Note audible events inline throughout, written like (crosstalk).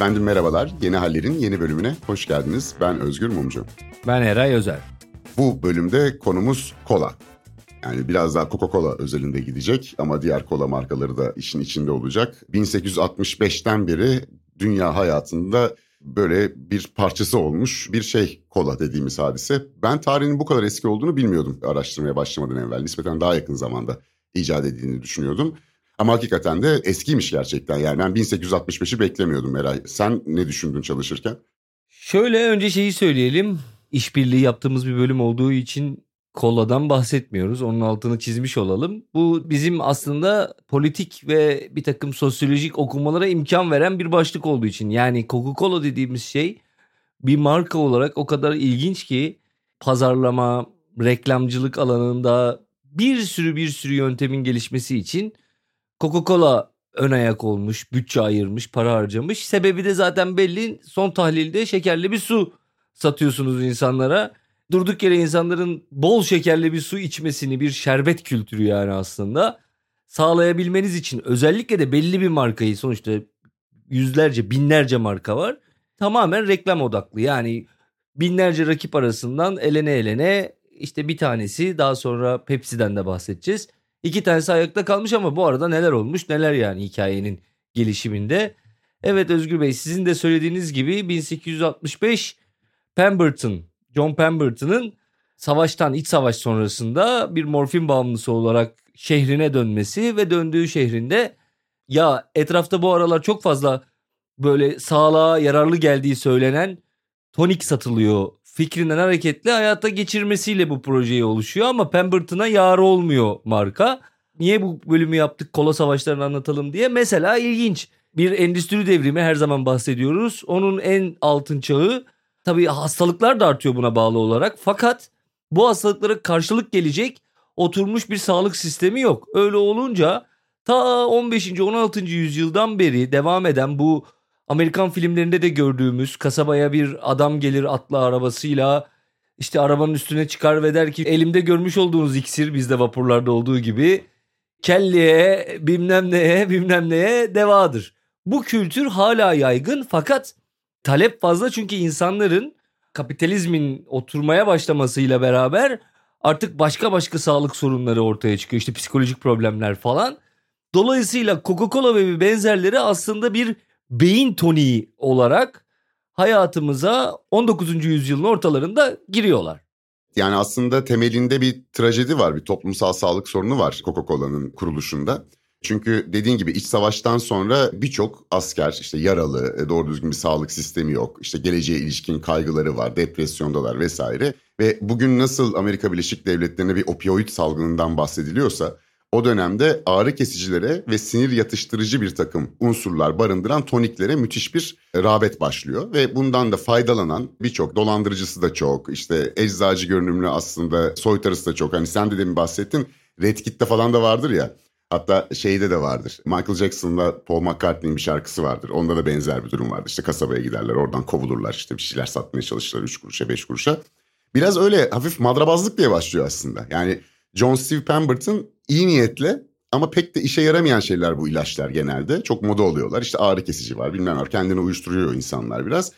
Efendim merhabalar. Yeni Haller'in yeni bölümüne hoş geldiniz. Ben Özgür Mumcu. Ben Eray Özer. Bu bölümde konumuz kola. Yani biraz daha Coca-Cola özelinde gidecek ama diğer kola markaları da işin içinde olacak. 1865'ten beri dünya hayatında böyle bir parçası olmuş bir şey kola dediğimiz hadise. Ben tarihinin bu kadar eski olduğunu bilmiyordum araştırmaya başlamadan evvel. Nispeten daha yakın zamanda icat edildiğini düşünüyordum. Ama hakikaten de eskiymiş gerçekten. Yani ben 1865'i beklemiyordum Meray. Sen ne düşündün çalışırken? Şöyle önce şeyi söyleyelim. İşbirliği yaptığımız bir bölüm olduğu için koladan bahsetmiyoruz. Onun altını çizmiş olalım. Bu bizim aslında politik ve bir takım sosyolojik okumalara imkan veren bir başlık olduğu için. Yani Coca-Cola dediğimiz şey bir marka olarak o kadar ilginç ki pazarlama, reklamcılık alanında bir sürü bir sürü yöntemin gelişmesi için Coca-Cola ön ayak olmuş, bütçe ayırmış, para harcamış. Sebebi de zaten belli. Son tahlilde şekerli bir su satıyorsunuz insanlara. Durduk yere insanların bol şekerli bir su içmesini bir şerbet kültürü yani aslında sağlayabilmeniz için özellikle de belli bir markayı sonuçta yüzlerce binlerce marka var. Tamamen reklam odaklı yani binlerce rakip arasından elene elene işte bir tanesi daha sonra Pepsi'den de bahsedeceğiz İki tanesi ayakta kalmış ama bu arada neler olmuş neler yani hikayenin gelişiminde. Evet Özgür Bey sizin de söylediğiniz gibi 1865 Pemberton, John Pemberton'ın savaştan iç savaş sonrasında bir morfin bağımlısı olarak şehrine dönmesi ve döndüğü şehrinde ya etrafta bu aralar çok fazla böyle sağlığa yararlı geldiği söylenen tonik satılıyor fikrinden hareketle hayata geçirmesiyle bu projeyi oluşuyor ama Pemberton'a yar olmuyor marka. Niye bu bölümü yaptık kola savaşlarını anlatalım diye. Mesela ilginç bir endüstri devrimi her zaman bahsediyoruz. Onun en altın çağı tabii hastalıklar da artıyor buna bağlı olarak. Fakat bu hastalıklara karşılık gelecek oturmuş bir sağlık sistemi yok. Öyle olunca ta 15. 16. yüzyıldan beri devam eden bu Amerikan filmlerinde de gördüğümüz kasabaya bir adam gelir atlı arabasıyla işte arabanın üstüne çıkar ve der ki elimde görmüş olduğunuz iksir bizde vapurlarda olduğu gibi kelliye bilmem neye bilmem neye devadır. Bu kültür hala yaygın fakat talep fazla çünkü insanların kapitalizmin oturmaya başlamasıyla beraber artık başka başka sağlık sorunları ortaya çıkıyor. İşte psikolojik problemler falan. Dolayısıyla Coca-Cola ve benzerleri aslında bir beyin toniği olarak hayatımıza 19. yüzyılın ortalarında giriyorlar. Yani aslında temelinde bir trajedi var, bir toplumsal sağlık sorunu var Coca-Cola'nın kuruluşunda. Çünkü dediğin gibi iç savaştan sonra birçok asker işte yaralı, e, doğru düzgün bir sağlık sistemi yok. İşte geleceğe ilişkin kaygıları var, depresyondalar vesaire. Ve bugün nasıl Amerika Birleşik Devletleri'ne bir opioid salgınından bahsediliyorsa o dönemde ağrı kesicilere ve sinir yatıştırıcı bir takım unsurlar barındıran toniklere müthiş bir rağbet başlıyor. Ve bundan da faydalanan birçok dolandırıcısı da çok işte eczacı görünümlü aslında soytarısı da çok. Hani sen de demin bahsettin Red Kit'te falan da vardır ya Hatta şeyde de vardır. Michael Jackson'la Paul McCartney'in bir şarkısı vardır. Onda da benzer bir durum vardır. İşte kasabaya giderler oradan kovulurlar işte bir şeyler satmaya çalışırlar 3 kuruşa 5 kuruşa. Biraz öyle hafif madrabazlık diye başlıyor aslında. Yani John Steve Pemberton iyi niyetle ama pek de işe yaramayan şeyler bu ilaçlar genelde. Çok moda oluyorlar. İşte ağrı kesici var bilmem var. Kendini uyuşturuyor insanlar biraz.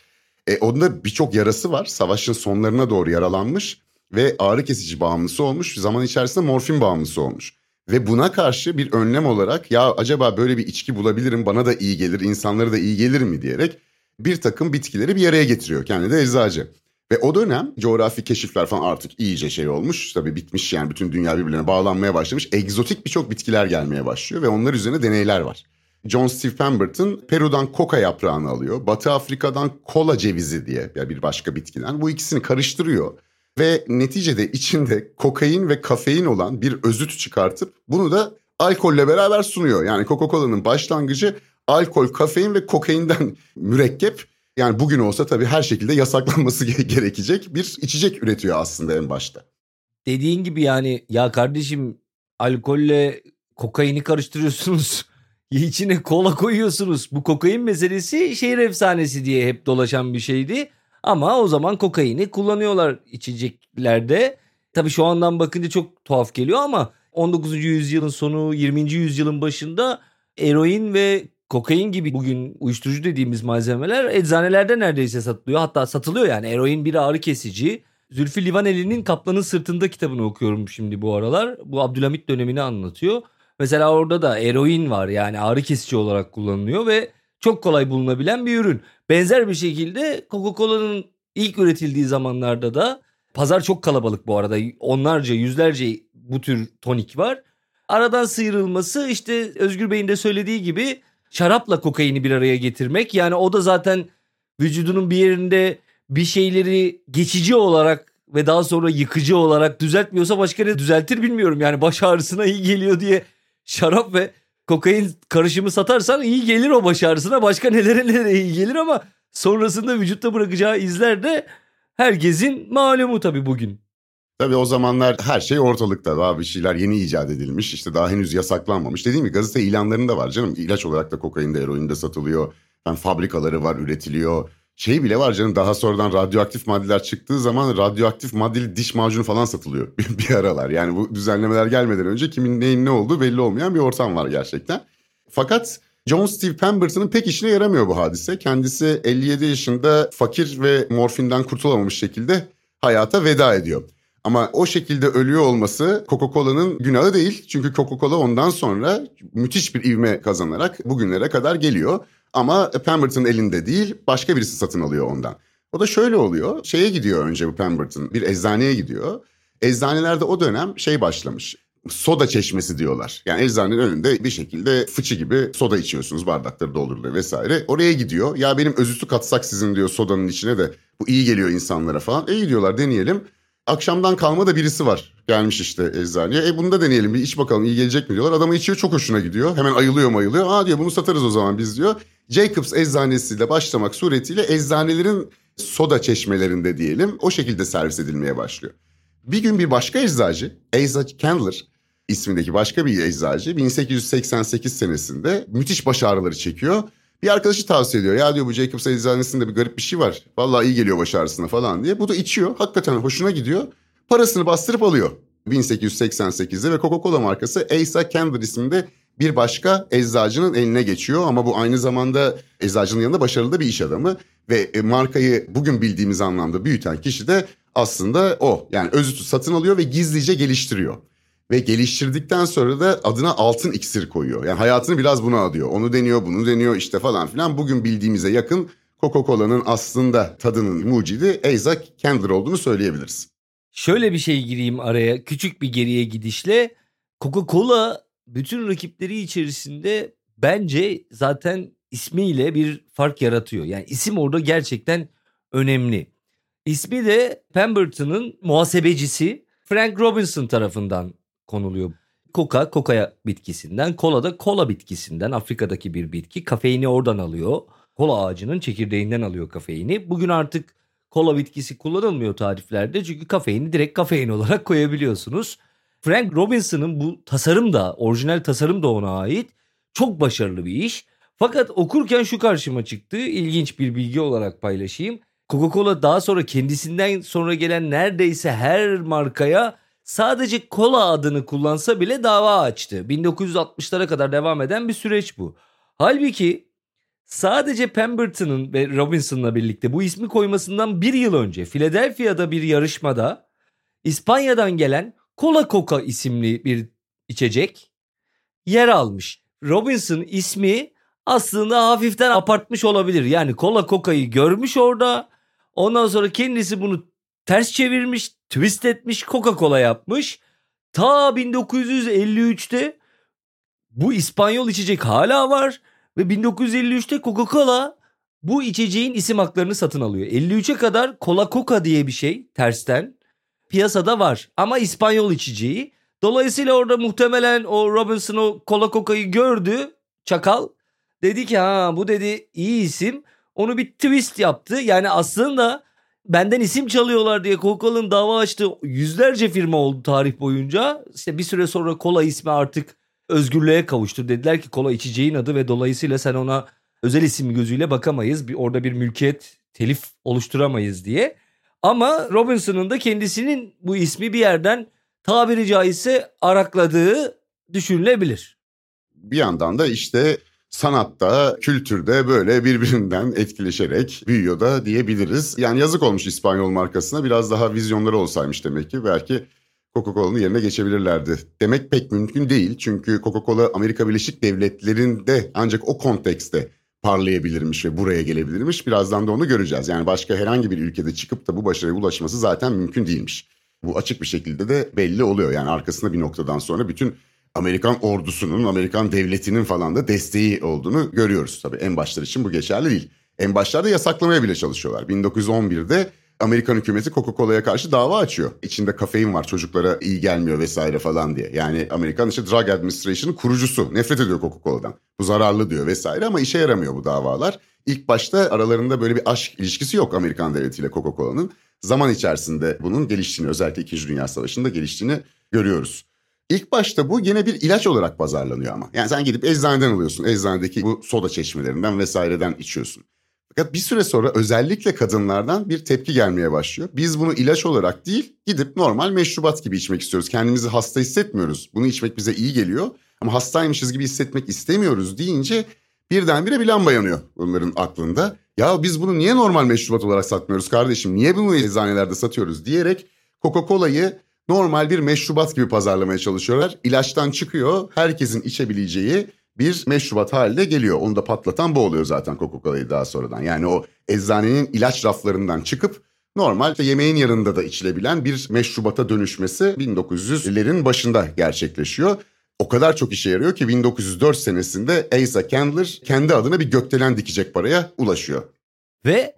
E, onda birçok yarası var. Savaşın sonlarına doğru yaralanmış ve ağrı kesici bağımlısı olmuş. Zaman içerisinde morfin bağımlısı olmuş. Ve buna karşı bir önlem olarak ya acaba böyle bir içki bulabilirim bana da iyi gelir insanlara da iyi gelir mi diyerek bir takım bitkileri bir araya getiriyor. Kendi de eczacı. Ve o dönem coğrafi keşifler falan artık iyice şey olmuş. Tabii bitmiş yani bütün dünya birbirine bağlanmaya başlamış. Egzotik birçok bitkiler gelmeye başlıyor ve onlar üzerine deneyler var. John Steve Pemberton Peru'dan koka yaprağını alıyor. Batı Afrika'dan kola cevizi diye bir başka bitkiden. Bu ikisini karıştırıyor. Ve neticede içinde kokain ve kafein olan bir özüt çıkartıp bunu da alkolle beraber sunuyor. Yani Coca-Cola'nın başlangıcı alkol, kafein ve kokainden (laughs) mürekkep yani bugün olsa tabii her şekilde yasaklanması (laughs) gerekecek bir içecek üretiyor aslında en başta. Dediğin gibi yani ya kardeşim alkolle kokaini karıştırıyorsunuz. (laughs) İçine kola koyuyorsunuz. Bu kokain meselesi şehir efsanesi diye hep dolaşan bir şeydi. Ama o zaman kokaini kullanıyorlar içeceklerde. Tabii şu andan bakınca çok tuhaf geliyor ama 19. yüzyılın sonu 20. yüzyılın başında eroin ve kokain gibi bugün uyuşturucu dediğimiz malzemeler eczanelerde neredeyse satılıyor. Hatta satılıyor yani eroin bir ağrı kesici. Zülfü Livaneli'nin Kaplanın Sırtında kitabını okuyorum şimdi bu aralar. Bu Abdülhamit dönemini anlatıyor. Mesela orada da eroin var yani ağrı kesici olarak kullanılıyor ve çok kolay bulunabilen bir ürün. Benzer bir şekilde Coca-Cola'nın ilk üretildiği zamanlarda da pazar çok kalabalık bu arada. Onlarca, yüzlerce bu tür tonik var. Aradan sıyrılması işte Özgür Bey'in de söylediği gibi şarapla kokaini bir araya getirmek. Yani o da zaten vücudunun bir yerinde bir şeyleri geçici olarak ve daha sonra yıkıcı olarak düzeltmiyorsa başka ne düzeltir bilmiyorum. Yani baş ağrısına iyi geliyor diye şarap ve kokain karışımı satarsan iyi gelir o baş ağrısına. Başka nelere nelere iyi gelir ama sonrasında vücutta bırakacağı izler de herkesin malumu tabii bugün. Tabii o zamanlar her şey ortalıkta. Daha bir şeyler yeni icat edilmiş. İşte daha henüz yasaklanmamış. Dediğim gibi gazete ilanlarında var canım. İlaç olarak da kokain de eroin de satılıyor. Yani fabrikaları var üretiliyor. Şey bile var canım daha sonradan radyoaktif maddeler çıktığı zaman radyoaktif maddeli diş macunu falan satılıyor (laughs) bir aralar. Yani bu düzenlemeler gelmeden önce kimin neyin ne olduğu belli olmayan bir ortam var gerçekten. Fakat John Steve Pemberton'ın pek işine yaramıyor bu hadise. Kendisi 57 yaşında fakir ve morfinden kurtulamamış şekilde hayata veda ediyor. Ama o şekilde ölüyor olması Coca-Cola'nın günahı değil. Çünkü Coca-Cola ondan sonra müthiş bir ivme kazanarak bugünlere kadar geliyor. Ama Pemberton elinde değil başka birisi satın alıyor ondan. O da şöyle oluyor. Şeye gidiyor önce bu Pemberton bir eczaneye gidiyor. Eczanelerde o dönem şey başlamış. Soda çeşmesi diyorlar. Yani eczanenin önünde bir şekilde fıçı gibi soda içiyorsunuz bardakları dolduruluyor vesaire. Oraya gidiyor. Ya benim özütü katsak sizin diyor sodanın içine de bu iyi geliyor insanlara falan. İyi diyorlar deneyelim. Akşamdan kalma da birisi var. Gelmiş işte eczaneye. E bunu da deneyelim bir iç bakalım iyi gelecek mi diyorlar. Adamı içiyor çok hoşuna gidiyor. Hemen ayılıyor ayılıyor. Aa diyor bunu satarız o zaman biz diyor. Jacobs eczanesiyle başlamak suretiyle eczanelerin soda çeşmelerinde diyelim o şekilde servis edilmeye başlıyor. Bir gün bir başka eczacı, Asa Candler ismindeki başka bir eczacı 1888 senesinde müthiş baş ağrıları çekiyor. Bir arkadaşı tavsiye ediyor. Ya diyor bu Jacobs eczanesinde bir garip bir şey var. Vallahi iyi geliyor baş ağrısına falan diye. Bu da içiyor. Hakikaten hoşuna gidiyor. Parasını bastırıp alıyor. 1888'de ve Coca-Cola markası Asa Candler isminde bir başka eczacının eline geçiyor ama bu aynı zamanda eczacının yanında başarılı da bir iş adamı ve e, markayı bugün bildiğimiz anlamda büyüten kişi de aslında o. Yani özütü satın alıyor ve gizlice geliştiriyor. Ve geliştirdikten sonra da adına altın iksir koyuyor. Yani hayatını biraz buna adıyor. Onu deniyor, bunu deniyor işte falan filan. Bugün bildiğimize yakın Coca-Cola'nın aslında tadının mucidi Asa Candler olduğunu söyleyebiliriz. Şöyle bir şey gireyim araya. Küçük bir geriye gidişle Coca-Cola bütün rakipleri içerisinde bence zaten ismiyle bir fark yaratıyor. Yani isim orada gerçekten önemli. İsmi de Pemberton'ın muhasebecisi Frank Robinson tarafından konuluyor. Coca, coca bitkisinden, kola da kola bitkisinden Afrika'daki bir bitki. Kafeini oradan alıyor. Kola ağacının çekirdeğinden alıyor kafeini. Bugün artık kola bitkisi kullanılmıyor tariflerde çünkü kafeini direkt kafein olarak koyabiliyorsunuz. Frank Robinson'ın bu tasarım da orijinal tasarım da ona ait. Çok başarılı bir iş. Fakat okurken şu karşıma çıktı. İlginç bir bilgi olarak paylaşayım. Coca-Cola daha sonra kendisinden sonra gelen neredeyse her markaya sadece kola adını kullansa bile dava açtı. 1960'lara kadar devam eden bir süreç bu. Halbuki sadece Pemberton'ın ve Robinson'la birlikte bu ismi koymasından bir yıl önce Philadelphia'da bir yarışmada İspanya'dan gelen Cola Coca isimli bir içecek yer almış. Robinson ismi aslında hafiften apartmış olabilir. Yani Cola Coca'yı görmüş orada. Ondan sonra kendisi bunu ters çevirmiş, twist etmiş, Coca-Cola yapmış. Ta 1953'te bu İspanyol içecek hala var ve 1953'te Coca-Cola bu içeceğin isim haklarını satın alıyor. 53'e kadar Cola Coca diye bir şey tersten piyasada var ama İspanyol içeceği. Dolayısıyla orada muhtemelen o Robinson o Cola Coca'yı gördü çakal. Dedi ki ha bu dedi iyi isim. Onu bir twist yaptı. Yani aslında benden isim çalıyorlar diye Coca-Cola'nın dava açtığı yüzlerce firma oldu tarih boyunca. İşte bir süre sonra kola ismi artık özgürlüğe kavuştu. Dediler ki kola içeceğin adı ve dolayısıyla sen ona özel isim gözüyle bakamayız. Bir, orada bir mülkiyet telif oluşturamayız diye. Ama Robinson'ın da kendisinin bu ismi bir yerden tabiri caizse arakladığı düşünülebilir. Bir yandan da işte sanatta, kültürde böyle birbirinden etkileşerek büyüyor da diyebiliriz. Yani yazık olmuş İspanyol markasına biraz daha vizyonları olsaymış demek ki belki Coca-Cola'nın yerine geçebilirlerdi. Demek pek mümkün değil çünkü Coca-Cola Amerika Birleşik Devletleri'nde ancak o kontekste parlayabilirmiş ve buraya gelebilirmiş. Birazdan da onu göreceğiz. Yani başka herhangi bir ülkede çıkıp da bu başarıya ulaşması zaten mümkün değilmiş. Bu açık bir şekilde de belli oluyor. Yani arkasında bir noktadan sonra bütün Amerikan ordusunun, Amerikan devletinin falan da desteği olduğunu görüyoruz. Tabii en başlar için bu geçerli değil. En başlarda yasaklamaya bile çalışıyorlar. 1911'de Amerikan hükümeti Coca-Cola'ya karşı dava açıyor. İçinde kafein var çocuklara iyi gelmiyor vesaire falan diye. Yani Amerikan işte Drug Administration'ın kurucusu nefret ediyor Coca-Cola'dan. Bu zararlı diyor vesaire ama işe yaramıyor bu davalar. İlk başta aralarında böyle bir aşk ilişkisi yok Amerikan devletiyle Coca-Cola'nın. Zaman içerisinde bunun geliştiğini özellikle 2. Dünya Savaşı'nda geliştiğini görüyoruz. İlk başta bu yine bir ilaç olarak pazarlanıyor ama. Yani sen gidip eczaneden alıyorsun. Eczanedeki bu soda çeşmelerinden vesaireden içiyorsun. Fakat bir süre sonra özellikle kadınlardan bir tepki gelmeye başlıyor. Biz bunu ilaç olarak değil gidip normal meşrubat gibi içmek istiyoruz. Kendimizi hasta hissetmiyoruz. Bunu içmek bize iyi geliyor ama hastaymışız gibi hissetmek istemiyoruz deyince birdenbire bir lamba yanıyor bunların aklında. Ya biz bunu niye normal meşrubat olarak satmıyoruz kardeşim? Niye bunu eczanelerde satıyoruz diyerek Coca-Cola'yı normal bir meşrubat gibi pazarlamaya çalışıyorlar. İlaçtan çıkıyor, herkesin içebileceği bir meşrubat halde geliyor. Onu da patlatan bu oluyor zaten Coca-Cola'yı daha sonradan. Yani o eczanenin ilaç raflarından çıkıp normal işte yemeğin yanında da içilebilen bir meşrubata dönüşmesi 1900'lerin başında gerçekleşiyor. O kadar çok işe yarıyor ki 1904 senesinde Asa Candler kendi adına bir gökdelen dikecek paraya ulaşıyor. Ve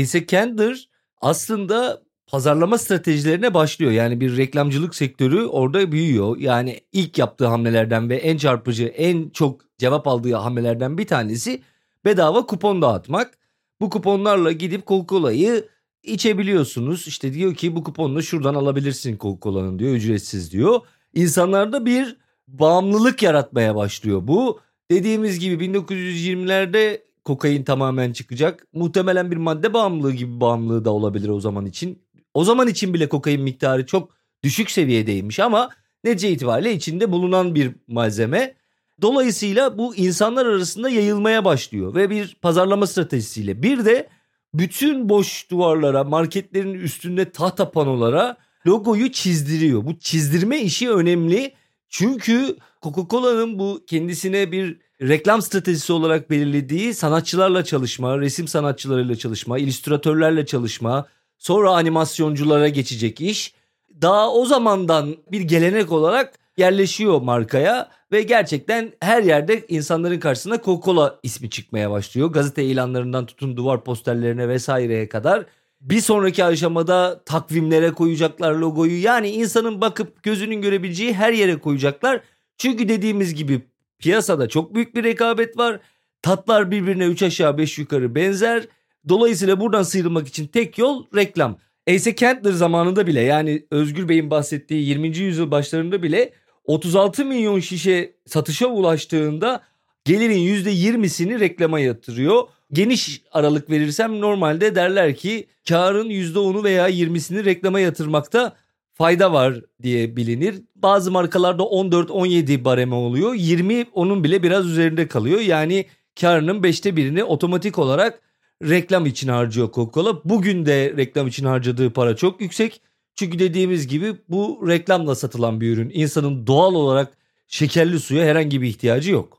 Asa Candler aslında pazarlama stratejilerine başlıyor. Yani bir reklamcılık sektörü orada büyüyor. Yani ilk yaptığı hamlelerden ve en çarpıcı, en çok cevap aldığı hamlelerden bir tanesi bedava kupon dağıtmak. Bu kuponlarla gidip Coca-Cola'yı içebiliyorsunuz. İşte diyor ki bu kuponla şuradan alabilirsin Coca-Cola'nın diyor ücretsiz diyor. İnsanlarda bir bağımlılık yaratmaya başlıyor. Bu dediğimiz gibi 1920'lerde kokain tamamen çıkacak. Muhtemelen bir madde bağımlılığı gibi bağımlılığı da olabilir o zaman için. O zaman için bile kokain miktarı çok düşük seviyedeymiş ama netice itibariyle içinde bulunan bir malzeme. Dolayısıyla bu insanlar arasında yayılmaya başlıyor ve bir pazarlama stratejisiyle. Bir de bütün boş duvarlara, marketlerin üstünde tahta panolara logoyu çizdiriyor. Bu çizdirme işi önemli. Çünkü Coca-Cola'nın bu kendisine bir reklam stratejisi olarak belirlediği sanatçılarla çalışma, resim sanatçılarıyla çalışma, illüstratörlerle çalışma, Sonra animasyonculara geçecek iş. Daha o zamandan bir gelenek olarak yerleşiyor markaya ve gerçekten her yerde insanların karşısına Coca-Cola ismi çıkmaya başlıyor. Gazete ilanlarından tutun duvar posterlerine vesaireye kadar. Bir sonraki aşamada takvimlere koyacaklar logoyu. Yani insanın bakıp gözünün görebileceği her yere koyacaklar. Çünkü dediğimiz gibi piyasada çok büyük bir rekabet var. Tatlar birbirine 3 aşağı 5 yukarı benzer. Dolayısıyla buradan sıyrılmak için tek yol reklam. Asa Kentler zamanında bile yani Özgür Bey'in bahsettiği 20. yüzyıl başlarında bile 36 milyon şişe satışa ulaştığında gelirin %20'sini reklama yatırıyor. Geniş aralık verirsem normalde derler ki karın %10'u veya 20'sini reklama yatırmakta fayda var diye bilinir. Bazı markalarda 14-17 bareme oluyor. 20 onun bile biraz üzerinde kalıyor. Yani karının 5'te birini otomatik olarak reklam için harcıyor Coca-Cola. Bugün de reklam için harcadığı para çok yüksek. Çünkü dediğimiz gibi bu reklamla satılan bir ürün. İnsanın doğal olarak şekerli suya herhangi bir ihtiyacı yok.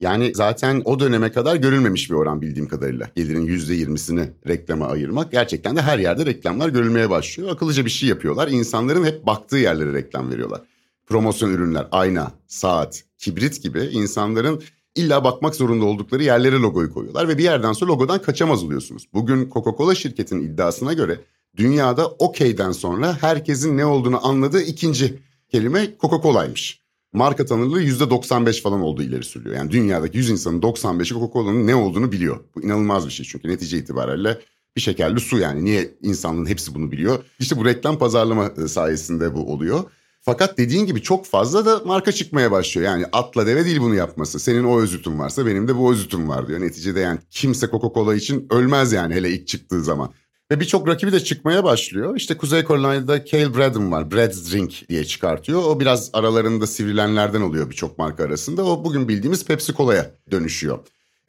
Yani zaten o döneme kadar görülmemiş bir oran bildiğim kadarıyla. Gelirin %20'sini reklama ayırmak. Gerçekten de her yerde reklamlar görülmeye başlıyor. Akıllıca bir şey yapıyorlar. İnsanların hep baktığı yerlere reklam veriyorlar. Promosyon ürünler, ayna, saat, kibrit gibi insanların illa bakmak zorunda oldukları yerlere logoyu koyuyorlar ve bir yerden sonra logodan kaçamaz oluyorsunuz. Bugün Coca-Cola şirketinin iddiasına göre dünyada okeyden sonra herkesin ne olduğunu anladığı ikinci kelime Coca-Cola'ymış. Marka tanınırlığı %95 falan olduğu ileri sürüyor. Yani dünyadaki 100 insanın 95'i Coca-Cola'nın ne olduğunu biliyor. Bu inanılmaz bir şey çünkü netice itibariyle bir şekerli su yani. Niye insanlığın hepsi bunu biliyor? İşte bu reklam pazarlama sayesinde bu oluyor. Fakat dediğin gibi çok fazla da marka çıkmaya başlıyor. Yani atla deve değil bunu yapması. Senin o özütün varsa benim de bu özütüm var diyor. Neticede yani kimse Coca-Cola için ölmez yani hele ilk çıktığı zaman. Ve birçok rakibi de çıkmaya başlıyor. İşte Kuzey Carolina'da Cale Braden var. Brad's Drink diye çıkartıyor. O biraz aralarında sivrilenlerden oluyor birçok marka arasında. O bugün bildiğimiz Pepsi Cola'ya dönüşüyor.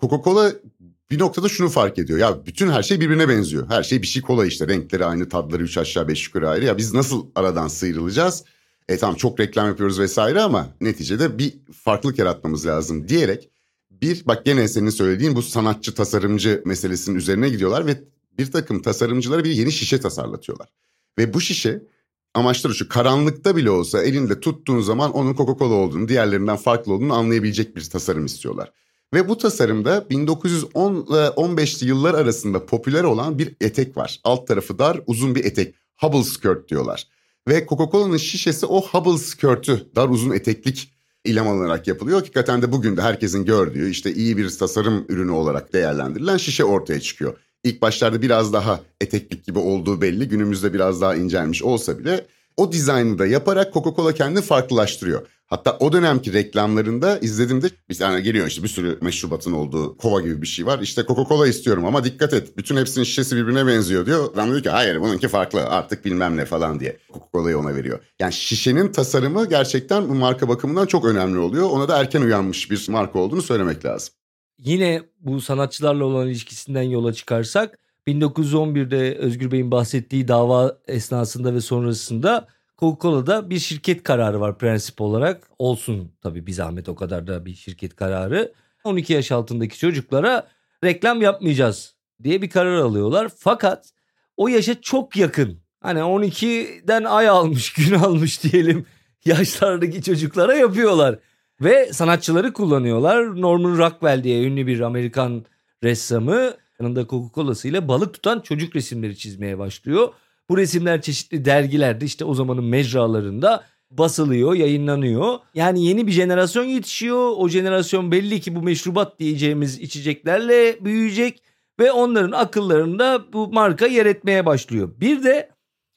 Coca-Cola bir noktada şunu fark ediyor. Ya bütün her şey birbirine benziyor. Her şey bir şey kola işte. Renkleri aynı, tadları üç aşağı beş yukarı ayrı. Ya biz nasıl aradan sıyrılacağız? E tamam çok reklam yapıyoruz vesaire ama neticede bir farklılık yaratmamız lazım diyerek bir bak gene senin söylediğin bu sanatçı tasarımcı meselesinin üzerine gidiyorlar ve bir takım tasarımcılara bir yeni şişe tasarlatıyorlar. Ve bu şişe amaçları şu karanlıkta bile olsa elinde tuttuğun zaman onun Coca-Cola olduğunu diğerlerinden farklı olduğunu anlayabilecek bir tasarım istiyorlar. Ve bu tasarımda 1910 ile 15'li yıllar arasında popüler olan bir etek var. Alt tarafı dar uzun bir etek. Hubble skirt diyorlar. Ve Coca-Cola'nın şişesi o Hubble skirt'ü dar uzun eteklik ilham alınarak yapılıyor. Hakikaten de bugün de herkesin gördüğü işte iyi bir tasarım ürünü olarak değerlendirilen şişe ortaya çıkıyor. İlk başlarda biraz daha eteklik gibi olduğu belli. Günümüzde biraz daha incelmiş olsa bile o dizaynı da yaparak Coca-Cola kendini farklılaştırıyor. Hatta o dönemki reklamlarında izlediğimde bir tane geliyor işte bir sürü meşrubatın olduğu kova gibi bir şey var. İşte Coca-Cola istiyorum ama dikkat et bütün hepsinin şişesi birbirine benziyor diyor. Adam diyor ki hayır bununki farklı artık bilmem ne falan diye Coca-Cola'yı ona veriyor. Yani şişenin tasarımı gerçekten bu marka bakımından çok önemli oluyor. Ona da erken uyanmış bir marka olduğunu söylemek lazım. Yine bu sanatçılarla olan ilişkisinden yola çıkarsak 1911'de Özgür Bey'in bahsettiği dava esnasında ve sonrasında Coca-Cola'da bir şirket kararı var prensip olarak. Olsun tabii bir zahmet o kadar da bir şirket kararı. 12 yaş altındaki çocuklara reklam yapmayacağız diye bir karar alıyorlar. Fakat o yaşa çok yakın. Hani 12'den ay almış, (laughs) gün almış diyelim yaşlardaki çocuklara yapıyorlar. Ve sanatçıları kullanıyorlar. Norman Rockwell diye ünlü bir Amerikan ressamı yanında Coca-Cola'sıyla balık tutan çocuk resimleri çizmeye başlıyor. Bu resimler çeşitli dergilerde işte o zamanın mecralarında basılıyor, yayınlanıyor. Yani yeni bir jenerasyon yetişiyor. O jenerasyon belli ki bu meşrubat diyeceğimiz içeceklerle büyüyecek ve onların akıllarında bu marka yer etmeye başlıyor. Bir de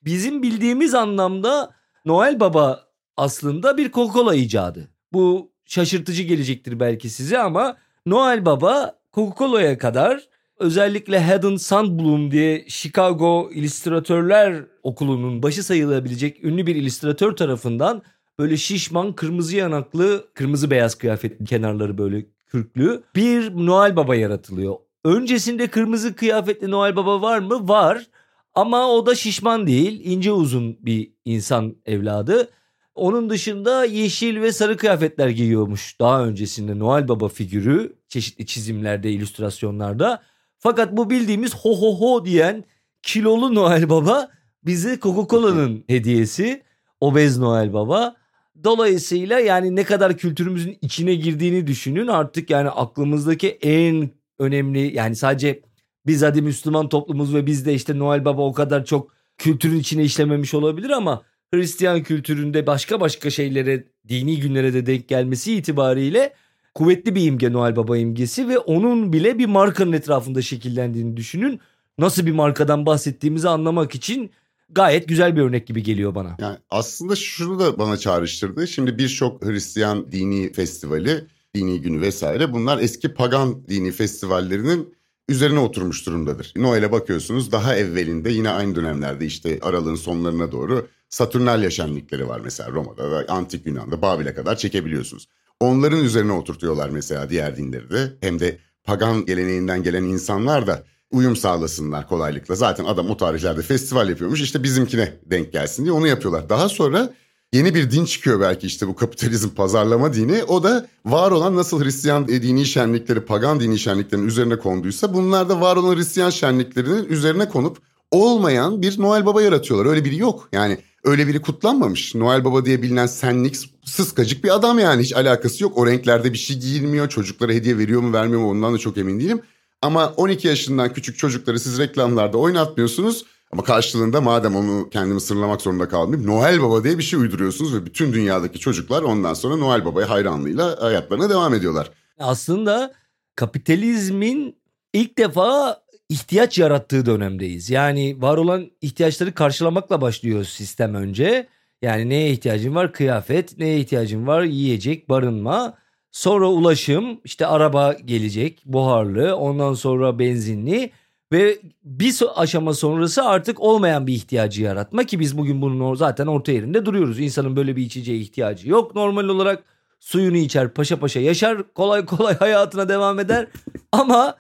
bizim bildiğimiz anlamda Noel Baba aslında bir Coca-Cola icadı. Bu şaşırtıcı gelecektir belki size ama Noel Baba Coca-Cola'ya kadar özellikle Haddon Sandblom diye Chicago İllüstratörler Okulu'nun başı sayılabilecek ünlü bir illüstratör tarafından böyle şişman kırmızı yanaklı kırmızı beyaz kıyafetli kenarları böyle kürklü bir Noel Baba yaratılıyor. Öncesinde kırmızı kıyafetli Noel Baba var mı? Var. Ama o da şişman değil, ince uzun bir insan evladı. Onun dışında yeşil ve sarı kıyafetler giyiyormuş daha öncesinde Noel Baba figürü çeşitli çizimlerde, illüstrasyonlarda. Fakat bu bildiğimiz ho ho ho diyen kilolu Noel Baba bize Coca-Cola'nın hediyesi. Obez Noel Baba. Dolayısıyla yani ne kadar kültürümüzün içine girdiğini düşünün artık yani aklımızdaki en önemli yani sadece biz hadi Müslüman toplumuz ve bizde işte Noel Baba o kadar çok kültürün içine işlememiş olabilir ama Hristiyan kültüründe başka başka şeylere, dini günlere de denk gelmesi itibariyle kuvvetli bir imge Noel Baba imgesi ve onun bile bir markanın etrafında şekillendiğini düşünün. Nasıl bir markadan bahsettiğimizi anlamak için gayet güzel bir örnek gibi geliyor bana. Yani aslında şunu da bana çağrıştırdı. Şimdi birçok Hristiyan dini festivali, dini günü vesaire bunlar eski pagan dini festivallerinin üzerine oturmuş durumdadır. Noel'e bakıyorsunuz daha evvelinde yine aynı dönemlerde işte aralığın sonlarına doğru Saturnalya şenlikleri var mesela Roma'da ve Antik Yunan'da Babil'e kadar çekebiliyorsunuz. Onların üzerine oturtuyorlar mesela diğer dinleri de. Hem de pagan geleneğinden gelen insanlar da uyum sağlasınlar kolaylıkla. Zaten adam o tarihlerde festival yapıyormuş işte bizimkine denk gelsin diye onu yapıyorlar. Daha sonra yeni bir din çıkıyor belki işte bu kapitalizm pazarlama dini. O da var olan nasıl Hristiyan dini şenlikleri, pagan dini şenliklerinin üzerine konduysa bunlar da var olan Hristiyan şenliklerinin üzerine konup olmayan bir Noel Baba yaratıyorlar. Öyle biri yok. Yani öyle biri kutlanmamış. Noel Baba diye bilinen senlik sıskacık bir adam yani hiç alakası yok. O renklerde bir şey giyilmiyor. Çocuklara hediye veriyor mu vermiyor mu ondan da çok emin değilim. Ama 12 yaşından küçük çocukları siz reklamlarda oynatmıyorsunuz. Ama karşılığında madem onu kendimi sırlamak zorunda kalmayayım Noel Baba diye bir şey uyduruyorsunuz ve bütün dünyadaki çocuklar ondan sonra Noel Baba'ya hayranlığıyla hayatlarına devam ediyorlar. Aslında kapitalizmin ilk defa ihtiyaç yarattığı dönemdeyiz. Yani var olan ihtiyaçları karşılamakla başlıyor sistem önce. Yani neye ihtiyacın var? Kıyafet, neye ihtiyacın var? Yiyecek, barınma. Sonra ulaşım, işte araba gelecek, buharlı, ondan sonra benzinli ve bir aşama sonrası artık olmayan bir ihtiyacı yaratma ki biz bugün bunun zaten orta yerinde duruyoruz. İnsanın böyle bir içeceğe ihtiyacı yok normal olarak suyunu içer paşa paşa yaşar kolay kolay (laughs) hayatına devam eder ama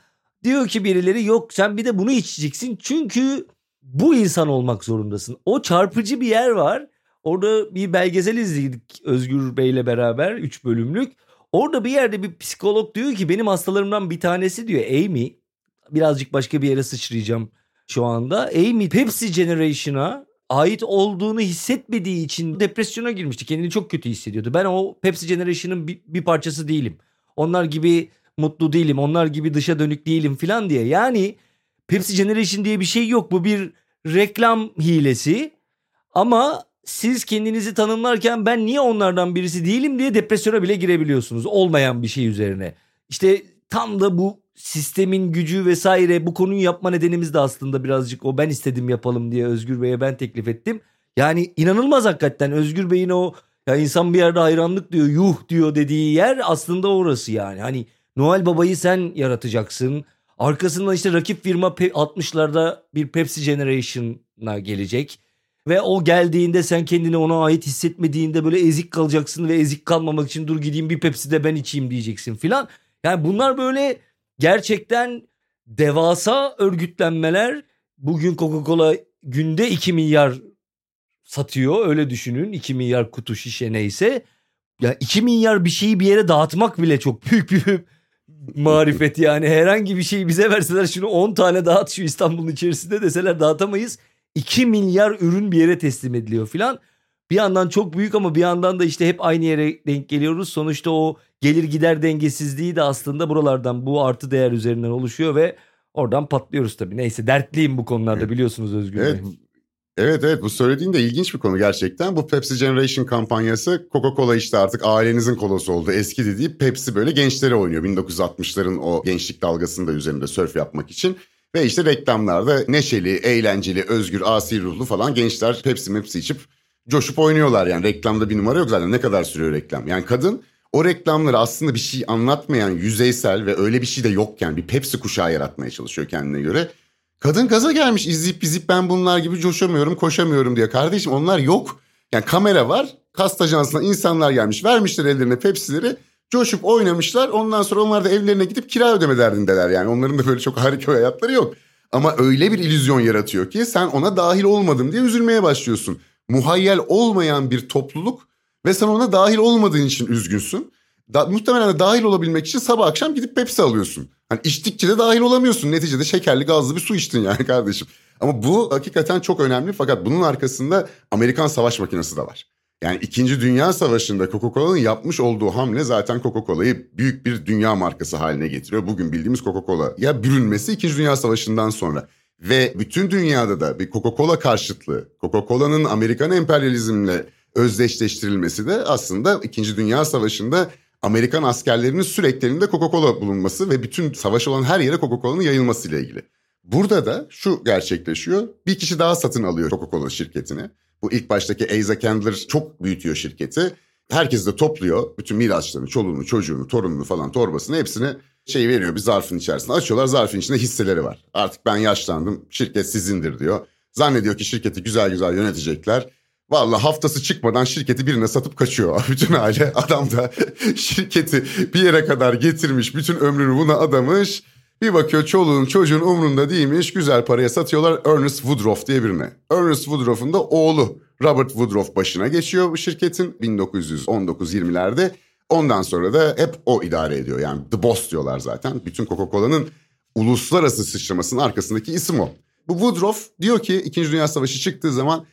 diyor ki birileri yok sen bir de bunu içeceksin çünkü bu insan olmak zorundasın. O çarpıcı bir yer var. Orada bir belgesel izledik Özgür Bey'le beraber 3 bölümlük. Orada bir yerde bir psikolog diyor ki benim hastalarımdan bir tanesi diyor Amy birazcık başka bir yere sıçrayacağım şu anda. Amy Pepsi Generation'a ait olduğunu hissetmediği için depresyona girmişti. Kendini çok kötü hissediyordu. Ben o Pepsi Generation'ın bir, bir parçası değilim. Onlar gibi mutlu değilim. Onlar gibi dışa dönük değilim falan diye. Yani Pepsi Generation diye bir şey yok. Bu bir reklam hilesi. Ama siz kendinizi tanımlarken ben niye onlardan birisi değilim diye depresyona bile girebiliyorsunuz. Olmayan bir şey üzerine. İşte tam da bu sistemin gücü vesaire bu konuyu yapma nedenimiz de aslında birazcık o ben istedim yapalım diye Özgür Bey'e ben teklif ettim. Yani inanılmaz hakikaten Özgür Bey'in o ya insan bir yerde hayranlık diyor yuh diyor dediği yer aslında orası yani. Hani Noel Baba'yı sen yaratacaksın. Arkasından işte rakip firma 60'larda bir Pepsi Generation'a gelecek. Ve o geldiğinde sen kendini ona ait hissetmediğinde böyle ezik kalacaksın ve ezik kalmamak için dur gideyim bir Pepsi de ben içeyim diyeceksin filan. Yani bunlar böyle gerçekten devasa örgütlenmeler. Bugün Coca-Cola günde 2 milyar satıyor öyle düşünün 2 milyar kutu şişe neyse. Ya 2 milyar bir şeyi bir yere dağıtmak bile çok büyük bir marifet yani herhangi bir şeyi bize verseler şunu 10 tane dağıt şu İstanbul'un içerisinde deseler dağıtamayız. 2 milyar ürün bir yere teslim ediliyor filan. Bir yandan çok büyük ama bir yandan da işte hep aynı yere denk geliyoruz. Sonuçta o gelir gider dengesizliği de aslında buralardan bu artı değer üzerinden oluşuyor ve oradan patlıyoruz tabii. Neyse dertliyim bu konularda biliyorsunuz Özgür evet. Bey. Evet evet bu söylediğin de ilginç bir konu gerçekten. Bu Pepsi Generation kampanyası Coca-Cola işte artık ailenizin kolası oldu. Eski dediği Pepsi böyle gençlere oynuyor. 1960'ların o gençlik dalgasını da üzerinde sörf yapmak için. Ve işte reklamlarda neşeli, eğlenceli, özgür, asi ruhlu falan gençler Pepsi Pepsi içip coşup oynuyorlar yani. Reklamda bir numara yok zaten ne kadar sürüyor reklam. Yani kadın o reklamları aslında bir şey anlatmayan yüzeysel ve öyle bir şey de yokken bir Pepsi kuşağı yaratmaya çalışıyor kendine göre. Kadın gaza gelmiş izleyip izleyip ben bunlar gibi coşamıyorum koşamıyorum diye. Kardeşim onlar yok. Yani kamera var. Kast ajansına insanlar gelmiş vermişler ellerine Pepsi'leri. Coşup oynamışlar. Ondan sonra onlar da evlerine gidip kira ödeme derdindeler. Yani onların da böyle çok harika hayatları yok. Ama öyle bir illüzyon yaratıyor ki sen ona dahil olmadım diye üzülmeye başlıyorsun. Muhayyel olmayan bir topluluk ve sen ona dahil olmadığın için üzgünsün. Da, muhtemelen de dahil olabilmek için sabah akşam gidip Pepsi alıyorsun. Hani içtikçe de dahil olamıyorsun. Neticede şekerli gazlı bir su içtin yani (laughs) kardeşim. Ama bu hakikaten çok önemli fakat bunun arkasında Amerikan savaş makinesi de var. Yani 2. Dünya Savaşı'nda Coca-Cola'nın yapmış olduğu hamle zaten Coca-Cola'yı büyük bir dünya markası haline getiriyor. Bugün bildiğimiz Coca-Cola bürünmesi 2. Dünya Savaşı'ndan sonra. Ve bütün dünyada da bir Coca-Cola karşıtlığı, Coca-Cola'nın Amerikan emperyalizmle özdeşleştirilmesi de aslında 2. Dünya Savaşı'nda Amerikan askerlerinin sürekli elinde Coca-Cola bulunması ve bütün savaş olan her yere Coca-Cola'nın yayılması ile ilgili. Burada da şu gerçekleşiyor. Bir kişi daha satın alıyor Coca-Cola şirketini. Bu ilk baştaki Asa Candler çok büyütüyor şirketi. Herkes de topluyor. Bütün miraslarını, çoluğunu, çocuğunu, torununu falan torbasını hepsini şey veriyor bir zarfın içerisine. Açıyorlar zarfın içinde hisseleri var. Artık ben yaşlandım şirket sizindir diyor. Zannediyor ki şirketi güzel güzel yönetecekler. Vallahi haftası çıkmadan şirketi birine satıp kaçıyor. (laughs) Bütün aile adam da şirketi bir yere kadar getirmiş. Bütün ömrünü buna adamış. Bir bakıyor çoluğun çocuğun umrunda değilmiş. Güzel paraya satıyorlar Ernest Woodruff diye birine. Ernest Woodruff'un da oğlu Robert Woodruff başına geçiyor bu şirketin 1919-20'lerde. Ondan sonra da hep o idare ediyor. Yani The Boss diyorlar zaten. Bütün Coca-Cola'nın uluslararası sıçramasının arkasındaki isim o. Bu Woodruff diyor ki 2. Dünya Savaşı çıktığı zaman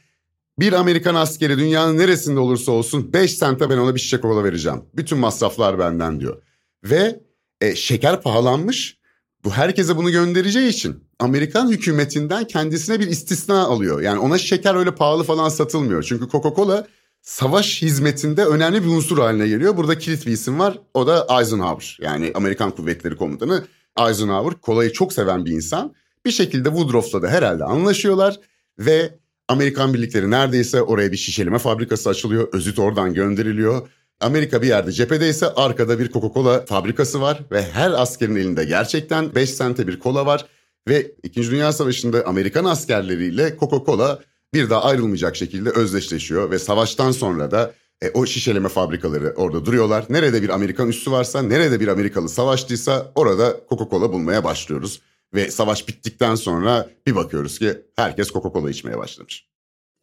bir Amerikan askeri dünyanın neresinde olursa olsun 5 sente ben ona bir şişe kola vereceğim. Bütün masraflar benden diyor. Ve e, şeker pahalanmış. Bu herkese bunu göndereceği için Amerikan hükümetinden kendisine bir istisna alıyor. Yani ona şeker öyle pahalı falan satılmıyor. Çünkü Coca-Cola savaş hizmetinde önemli bir unsur haline geliyor. Burada kilit bir isim var. O da Eisenhower. Yani Amerikan Kuvvetleri Komutanı Eisenhower. Kolayı çok seven bir insan. Bir şekilde Woodruff'la da herhalde anlaşıyorlar. Ve Amerikan birlikleri neredeyse oraya bir şişeleme fabrikası açılıyor. Özüt oradan gönderiliyor. Amerika bir yerde cephedeyse arkada bir Coca-Cola fabrikası var ve her askerin elinde gerçekten 5 sente bir kola var. Ve İkinci Dünya Savaşı'nda Amerikan askerleriyle Coca-Cola bir daha ayrılmayacak şekilde özdeşleşiyor ve savaştan sonra da e, o şişeleme fabrikaları orada duruyorlar. Nerede bir Amerikan üssü varsa, nerede bir Amerikalı savaştıysa orada Coca-Cola bulmaya başlıyoruz. Ve savaş bittikten sonra bir bakıyoruz ki herkes Coca-Cola içmeye başlamış.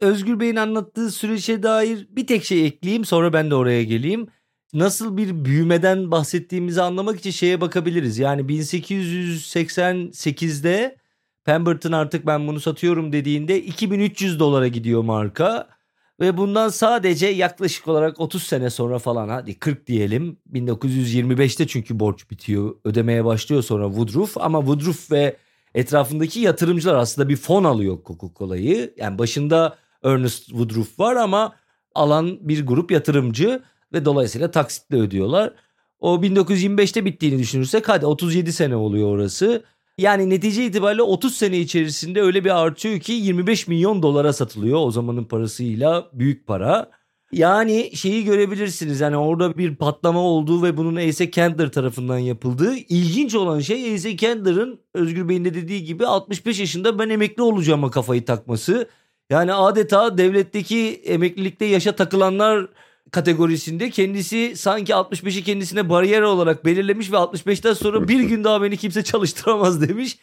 Özgür Bey'in anlattığı süreçe dair bir tek şey ekleyeyim sonra ben de oraya geleyim. Nasıl bir büyümeden bahsettiğimizi anlamak için şeye bakabiliriz. Yani 1888'de Pemberton artık ben bunu satıyorum dediğinde 2300 dolara gidiyor marka. Ve bundan sadece yaklaşık olarak 30 sene sonra falan hadi 40 diyelim. 1925'te çünkü borç bitiyor. Ödemeye başlıyor sonra Woodruff ama Woodruff ve etrafındaki yatırımcılar aslında bir fon alıyor Coca-Cola'yı. Yani başında Ernest Woodruff var ama alan bir grup yatırımcı ve dolayısıyla taksitle ödüyorlar. O 1925'te bittiğini düşünürsek hadi 37 sene oluyor orası. Yani netice itibariyle 30 sene içerisinde öyle bir artıyor ki 25 milyon dolara satılıyor o zamanın parasıyla büyük para. Yani şeyi görebilirsiniz yani orada bir patlama olduğu ve bunun Asa Candler tarafından yapıldığı. İlginç olan şey Asa Candler'ın Özgür Bey'in de dediği gibi 65 yaşında ben emekli olacağıma kafayı takması. Yani adeta devletteki emeklilikte yaşa takılanlar kategorisinde kendisi sanki 65'i kendisine bariyer olarak belirlemiş ve 65'ten sonra bir gün daha beni kimse çalıştıramaz demiş.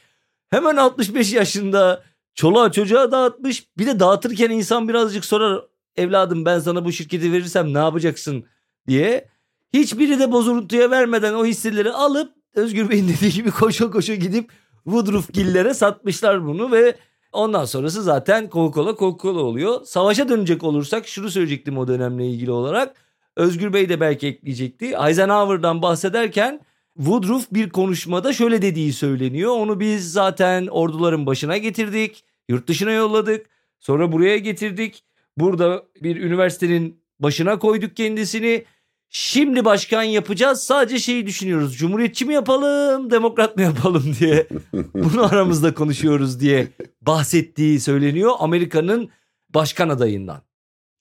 Hemen 65 yaşında çoluğa çocuğa dağıtmış. Bir de dağıtırken insan birazcık sorar evladım ben sana bu şirketi verirsem ne yapacaksın diye. Hiçbiri de bozuntuya vermeden o hisseleri alıp Özgür Bey'in dediği gibi koşa koşa gidip Woodruff Gillere satmışlar bunu ve Ondan sonrası zaten Coca-Cola Coca-Cola oluyor. Savaşa dönecek olursak şunu söyleyecektim o dönemle ilgili olarak. Özgür Bey de belki ekleyecekti. Eisenhower'dan bahsederken Woodruff bir konuşmada şöyle dediği söyleniyor. Onu biz zaten orduların başına getirdik. Yurt dışına yolladık. Sonra buraya getirdik. Burada bir üniversitenin başına koyduk kendisini. Şimdi başkan yapacağız sadece şeyi düşünüyoruz. Cumhuriyetçi mi yapalım demokrat mı yapalım diye. (laughs) Bunu aramızda konuşuyoruz diye bahsettiği söyleniyor Amerika'nın başkan adayından.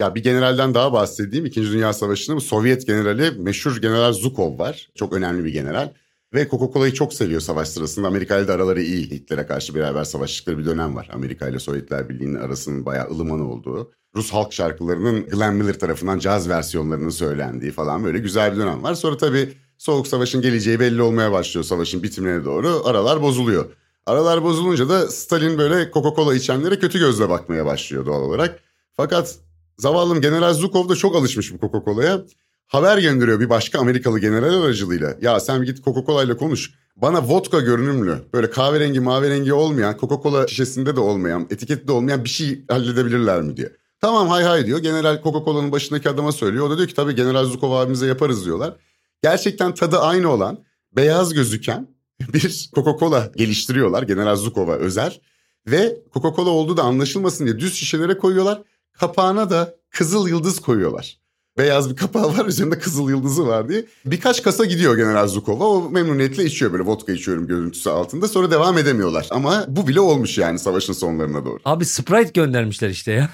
Ya bir generalden daha bahsedeyim. İkinci Dünya Savaşı'nda bu Sovyet generali meşhur General Zhukov var. Çok önemli bir general. Ve Coca-Cola'yı çok seviyor savaş sırasında. Amerika ile de araları iyi. Hitler'e karşı beraber savaştıkları bir dönem var. Amerika ile Sovyetler Birliği'nin arasının bayağı ılıman olduğu. Rus halk şarkılarının Glenn Miller tarafından caz versiyonlarının söylendiği falan böyle güzel bir dönem var. Sonra tabii Soğuk Savaş'ın geleceği belli olmaya başlıyor savaşın bitimine doğru. Aralar bozuluyor. Aralar bozulunca da Stalin böyle Coca-Cola içenlere kötü gözle bakmaya başlıyor doğal olarak. Fakat zavallım General Zhukov da çok alışmış bu Coca-Cola'ya. Haber gönderiyor bir başka Amerikalı general aracılığıyla. Ya sen git Coca-Cola ile konuş. Bana vodka görünümlü, böyle kahverengi maverengi olmayan, Coca-Cola şişesinde de olmayan, etikette de olmayan bir şey halledebilirler mi diye. Tamam hay hay diyor. General Coca-Cola'nın başındaki adama söylüyor. O da diyor ki tabii General Zukov abimize yaparız diyorlar. Gerçekten tadı aynı olan, beyaz gözüken (laughs) bir Coca-Cola geliştiriyorlar. General Zukov'a özel. Ve Coca-Cola olduğu da anlaşılmasın diye düz şişelere koyuyorlar. Kapağına da kızıl yıldız koyuyorlar. Beyaz bir kapağı var üzerinde kızıl yıldızı var diye. Birkaç kasa gidiyor General Zukova. O memnuniyetle içiyor böyle vodka içiyorum görüntüsü altında. Sonra devam edemiyorlar. Ama bu bile olmuş yani savaşın sonlarına doğru. Abi Sprite göndermişler işte ya.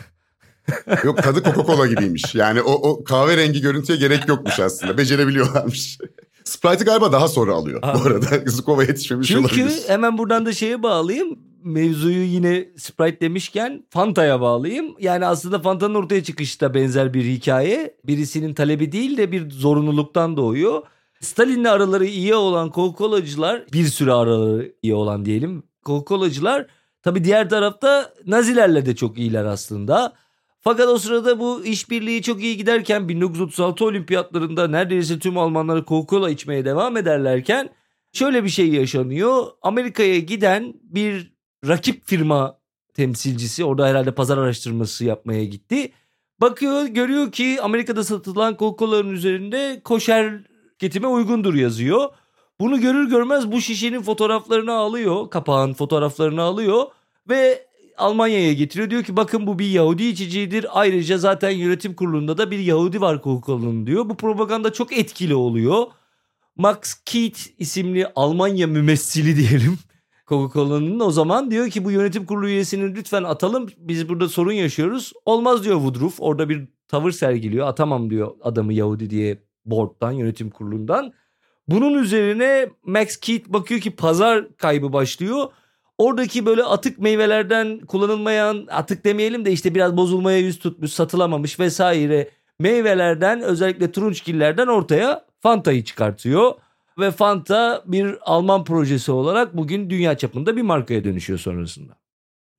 (laughs) Yok tadı Coca-Cola gibiymiş. Yani o, o kahverengi görüntüye gerek yokmuş aslında. Becerebiliyorlarmış. (laughs) Sprite'ı galiba daha sonra alıyor Abi. bu arada. (laughs) Zukova yetişmemiş Çünkü olabilir. Çünkü hemen buradan da şeye bağlayayım. Mevzuyu yine Sprite demişken Fanta'ya bağlayayım. Yani aslında Fanta'nın ortaya çıkışı da benzer bir hikaye. Birisinin talebi değil de bir zorunluluktan doğuyor. Stalin'le araları iyi olan Coca-Cola'cılar bir süre araları iyi olan diyelim. Coca-Cola'cılar tabi diğer tarafta Nazilerle de çok iyiler aslında. Fakat o sırada bu işbirliği çok iyi giderken 1936 olimpiyatlarında neredeyse tüm Almanları Coca-Cola içmeye devam ederlerken şöyle bir şey yaşanıyor. Amerika'ya giden bir rakip firma temsilcisi orada herhalde pazar araştırması yapmaya gitti. Bakıyor görüyor ki Amerika'da satılan Coca-Cola'nın üzerinde koşer tüketime uygundur yazıyor. Bunu görür görmez bu şişenin fotoğraflarını alıyor, kapağın fotoğraflarını alıyor ve Almanya'ya getiriyor. Diyor ki bakın bu bir Yahudi içeceğidir. Ayrıca zaten yönetim kurulunda da bir Yahudi var Coca-Cola'nın diyor. Bu propaganda çok etkili oluyor. Max Keith isimli Almanya mümessili (laughs) diyelim. Coca-Cola'nın o zaman diyor ki bu yönetim kurulu üyesini lütfen atalım. Biz burada sorun yaşıyoruz. Olmaz diyor Woodruff. Orada bir tavır sergiliyor. Atamam diyor adamı Yahudi diye board'dan, yönetim kurulundan. Bunun üzerine Max Keith bakıyor ki pazar kaybı başlıyor. Oradaki böyle atık meyvelerden kullanılmayan atık demeyelim de işte biraz bozulmaya yüz tutmuş satılamamış vesaire meyvelerden özellikle turunçgillerden ortaya Fanta'yı çıkartıyor. Ve Fanta bir Alman projesi olarak bugün dünya çapında bir markaya dönüşüyor sonrasında.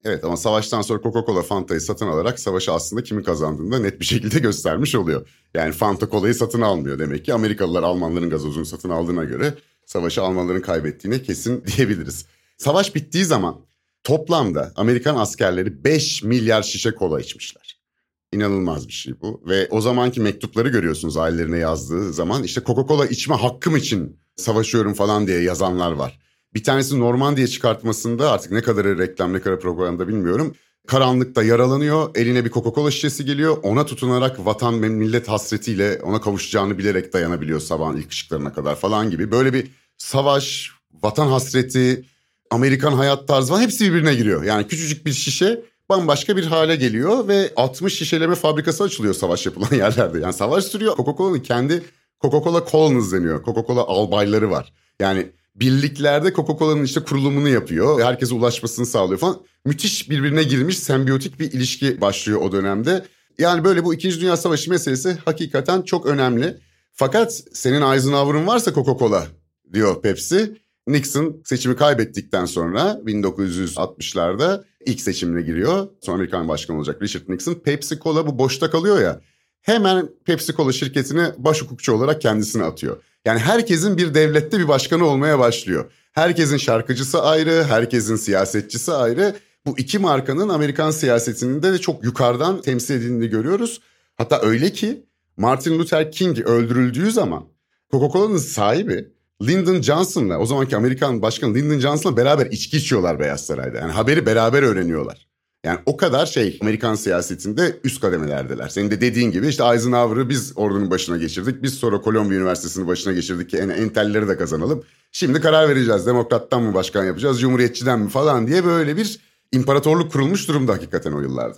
Evet ama savaştan sonra Coca-Cola Fanta'yı satın alarak savaşı aslında kimin kazandığını da net bir şekilde göstermiş oluyor. Yani Fanta Cola'yı satın almıyor demek ki Amerikalılar Almanların gazozunu satın aldığına göre savaşı Almanların kaybettiğine kesin (laughs) diyebiliriz. Savaş bittiği zaman toplamda Amerikan askerleri 5 milyar şişe kola içmişler. İnanılmaz bir şey bu. Ve o zamanki mektupları görüyorsunuz ailelerine yazdığı zaman işte Coca-Cola içme hakkım için savaşıyorum falan diye yazanlar var. Bir tanesi Normandiya çıkartmasında artık ne kadarı reklam ne kadar propaganda bilmiyorum. Karanlıkta yaralanıyor, eline bir Coca-Cola şişesi geliyor. Ona tutunarak vatan ve millet hasretiyle ona kavuşacağını bilerek dayanabiliyor sabahın ilk ışıklarına kadar falan gibi. Böyle bir savaş, vatan hasreti, Amerikan hayat tarzı falan hepsi birbirine giriyor. Yani küçücük bir şişe bambaşka bir hale geliyor ve 60 şişeleme fabrikası açılıyor savaş yapılan (laughs) yerlerde. Yani savaş sürüyor. Coca-Cola'nın kendi Coca-Cola Colonies deniyor. Coca-Cola albayları var. Yani birliklerde Coca-Cola'nın işte kurulumunu yapıyor. Herkese ulaşmasını sağlıyor falan. Müthiş birbirine girmiş sembiyotik bir ilişki başlıyor o dönemde. Yani böyle bu İkinci Dünya Savaşı meselesi hakikaten çok önemli. Fakat senin Eisenhower'ın varsa Coca-Cola diyor Pepsi. Nixon seçimi kaybettikten sonra 1960'larda ilk seçimine giriyor. Sonra Amerikan başkanı olacak Richard Nixon. Pepsi Cola bu boşta kalıyor ya. Hemen Pepsi Cola şirketine baş hukukçu olarak kendisini atıyor. Yani herkesin bir devlette bir başkanı olmaya başlıyor. Herkesin şarkıcısı ayrı, herkesin siyasetçisi ayrı. Bu iki markanın Amerikan siyasetinde de çok yukarıdan temsil edildiğini görüyoruz. Hatta öyle ki Martin Luther King öldürüldüğü zaman Coca-Cola'nın sahibi Lyndon Johnson'la o zamanki Amerikan başkanı Lyndon Johnson'la beraber içki içiyorlar Beyaz Saray'da. Yani haberi beraber öğreniyorlar. Yani o kadar şey Amerikan siyasetinde üst kademelerdeler. Senin de dediğin gibi işte Eisenhower'ı biz ordunun başına geçirdik. Biz sonra Columbia Üniversitesi'nin başına geçirdik ki en entelleri de kazanalım. Şimdi karar vereceğiz. Demokrattan mı başkan yapacağız, cumhuriyetçiden mi falan diye böyle bir imparatorluk kurulmuş durumda hakikaten o yıllarda.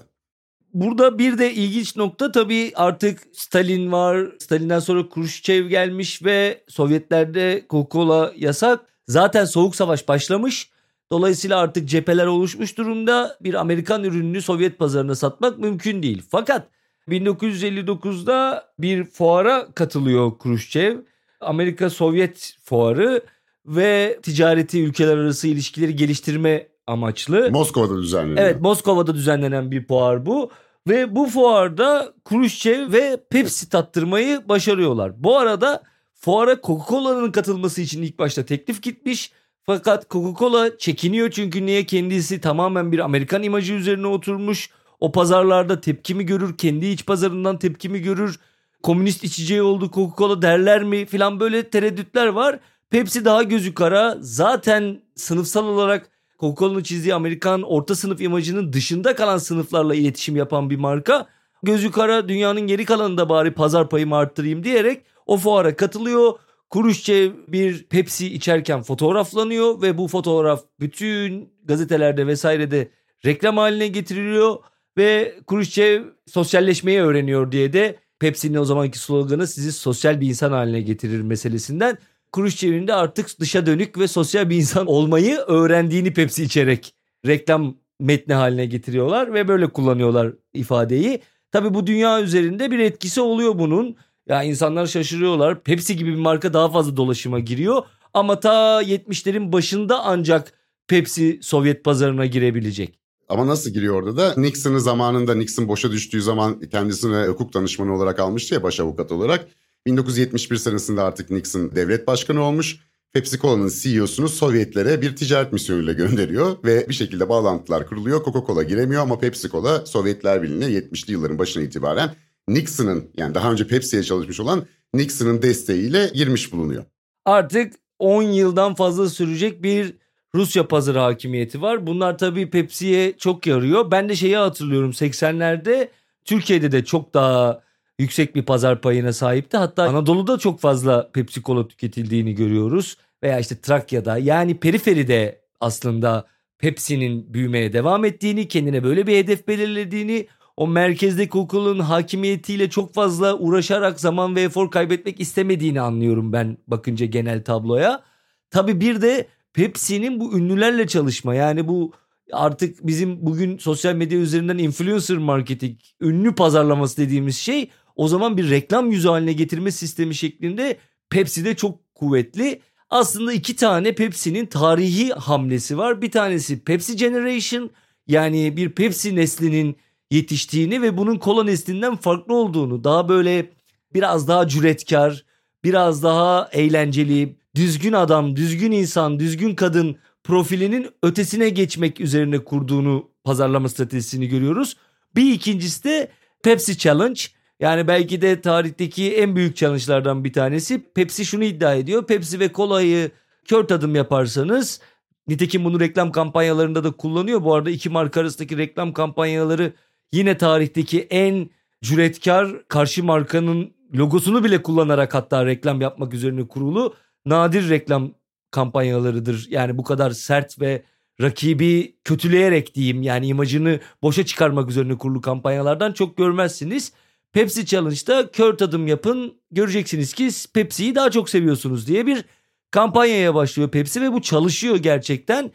Burada bir de ilginç nokta tabii artık Stalin var. Stalin'den sonra Khrushchev gelmiş ve Sovyetlerde Coca-Cola yasak. Zaten Soğuk Savaş başlamış. Dolayısıyla artık cepheler oluşmuş durumda. Bir Amerikan ürününü Sovyet pazarına satmak mümkün değil. Fakat 1959'da bir fuara katılıyor Khrushchev. Amerika Sovyet fuarı ve ticareti ülkeler arası ilişkileri geliştirme amaçlı. Moskova'da düzenleniyor. Evet Moskova'da düzenlenen bir fuar bu. Ve bu fuarda Khrushchev ve Pepsi tattırmayı başarıyorlar. Bu arada fuara Coca-Cola'nın katılması için ilk başta teklif gitmiş. Fakat Coca-Cola çekiniyor çünkü niye kendisi tamamen bir Amerikan imajı üzerine oturmuş. O pazarlarda tepkimi görür, kendi iç pazarından tepkimi görür. Komünist içeceği oldu Coca-Cola derler mi filan böyle tereddütler var. Pepsi daha gözü kara. Zaten sınıfsal olarak Coca-Cola'nın çizdiği Amerikan orta sınıf imajının dışında kalan sınıflarla iletişim yapan bir marka. Gözü kara dünyanın geri kalanında bari pazar payımı arttırayım diyerek o fuara katılıyor. Kuruşçev bir Pepsi içerken fotoğraflanıyor ve bu fotoğraf bütün gazetelerde vesairede reklam haline getiriliyor ve Kuruşçev sosyalleşmeyi öğreniyor diye de Pepsi'nin o zamanki sloganı sizi sosyal bir insan haline getirir meselesinden Kuruşçev'in de artık dışa dönük ve sosyal bir insan olmayı öğrendiğini Pepsi içerek reklam metni haline getiriyorlar ve böyle kullanıyorlar ifadeyi. Tabi bu dünya üzerinde bir etkisi oluyor bunun. Ya insanlar şaşırıyorlar. Pepsi gibi bir marka daha fazla dolaşıma giriyor. Ama ta 70'lerin başında ancak Pepsi Sovyet pazarına girebilecek. Ama nasıl giriyor orada da? Nixon'ı zamanında Nixon boşa düştüğü zaman kendisine hukuk danışmanı olarak almıştı ya baş avukat olarak. 1971 senesinde artık Nixon devlet başkanı olmuş. Pepsi Cola'nın CEO'sunu Sovyetlere bir ticaret misyonuyla (laughs) gönderiyor ve bir şekilde bağlantılar kuruluyor. Coca-Cola giremiyor ama Pepsi Cola Sovyetler Birliği'ne 70'li yılların başına itibaren Nixon'ın yani daha önce Pepsi'ye çalışmış olan Nixon'ın desteğiyle girmiş bulunuyor. Artık 10 yıldan fazla sürecek bir Rusya pazarı hakimiyeti var. Bunlar tabii Pepsi'ye çok yarıyor. Ben de şeyi hatırlıyorum 80'lerde Türkiye'de de çok daha yüksek bir pazar payına sahipti. Hatta Anadolu'da çok fazla Pepsi Cola tüketildiğini görüyoruz. Veya işte Trakya'da yani periferide aslında Pepsi'nin büyümeye devam ettiğini, kendine böyle bir hedef belirlediğini, o merkezdeki okulun hakimiyetiyle çok fazla uğraşarak zaman ve efor kaybetmek istemediğini anlıyorum ben bakınca genel tabloya. Tabi bir de Pepsi'nin bu ünlülerle çalışma yani bu artık bizim bugün sosyal medya üzerinden influencer marketing, ünlü pazarlaması dediğimiz şey o zaman bir reklam yüzü haline getirme sistemi şeklinde Pepsi'de çok kuvvetli. Aslında iki tane Pepsi'nin tarihi hamlesi var. Bir tanesi Pepsi Generation yani bir Pepsi neslinin yetiştiğini ve bunun kola neslinden farklı olduğunu daha böyle biraz daha cüretkar, biraz daha eğlenceli, düzgün adam, düzgün insan, düzgün kadın profilinin ötesine geçmek üzerine kurduğunu pazarlama stratejisini görüyoruz. Bir ikincisi de Pepsi Challenge. Yani belki de tarihteki en büyük challenge'lardan bir tanesi. Pepsi şunu iddia ediyor. Pepsi ve kolayı kör tadım yaparsanız nitekim bunu reklam kampanyalarında da kullanıyor. Bu arada iki marka arasındaki reklam kampanyaları yine tarihteki en cüretkar karşı markanın logosunu bile kullanarak hatta reklam yapmak üzerine kurulu nadir reklam kampanyalarıdır. Yani bu kadar sert ve rakibi kötüleyerek diyeyim yani imajını boşa çıkarmak üzerine kurulu kampanyalardan çok görmezsiniz. Pepsi Challenge'da kör tadım yapın göreceksiniz ki Pepsi'yi daha çok seviyorsunuz diye bir kampanyaya başlıyor Pepsi ve bu çalışıyor gerçekten.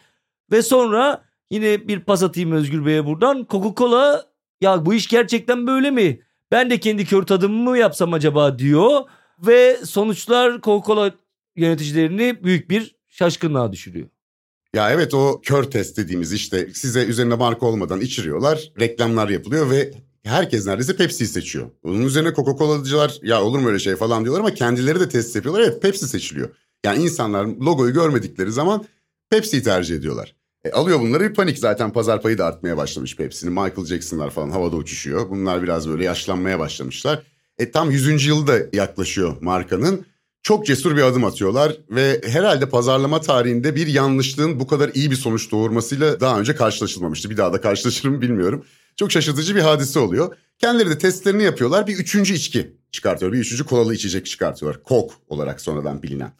Ve sonra yine bir pas atayım Özgür Bey'e buradan Coca-Cola ya bu iş gerçekten böyle mi? Ben de kendi kör tadımımı mı yapsam acaba diyor. Ve sonuçlar Coca-Cola yöneticilerini büyük bir şaşkınlığa düşürüyor. Ya evet o kör test dediğimiz işte size üzerinde marka olmadan içiriyorlar, reklamlar yapılıyor ve herkes neredeyse Pepsi'yi seçiyor. Bunun üzerine Coca-Cola'cılar ya olur mu öyle şey falan diyorlar ama kendileri de test yapıyorlar. Evet Pepsi seçiliyor. Yani insanlar logoyu görmedikleri zaman Pepsi'yi tercih ediyorlar. E, alıyor bunları bir panik zaten pazar payı da artmaya başlamış Pepsi'nin. Michael Jackson'lar falan havada uçuşuyor. Bunlar biraz böyle yaşlanmaya başlamışlar. E tam 100. yılı da yaklaşıyor markanın. Çok cesur bir adım atıyorlar ve herhalde pazarlama tarihinde bir yanlışlığın bu kadar iyi bir sonuç doğurmasıyla daha önce karşılaşılmamıştı. Bir daha da karşılaşır mı bilmiyorum. Çok şaşırtıcı bir hadise oluyor. Kendileri de testlerini yapıyorlar. Bir üçüncü içki çıkartıyor. Bir üçüncü kolalı içecek çıkartıyorlar. Coke olarak sonradan bilinen.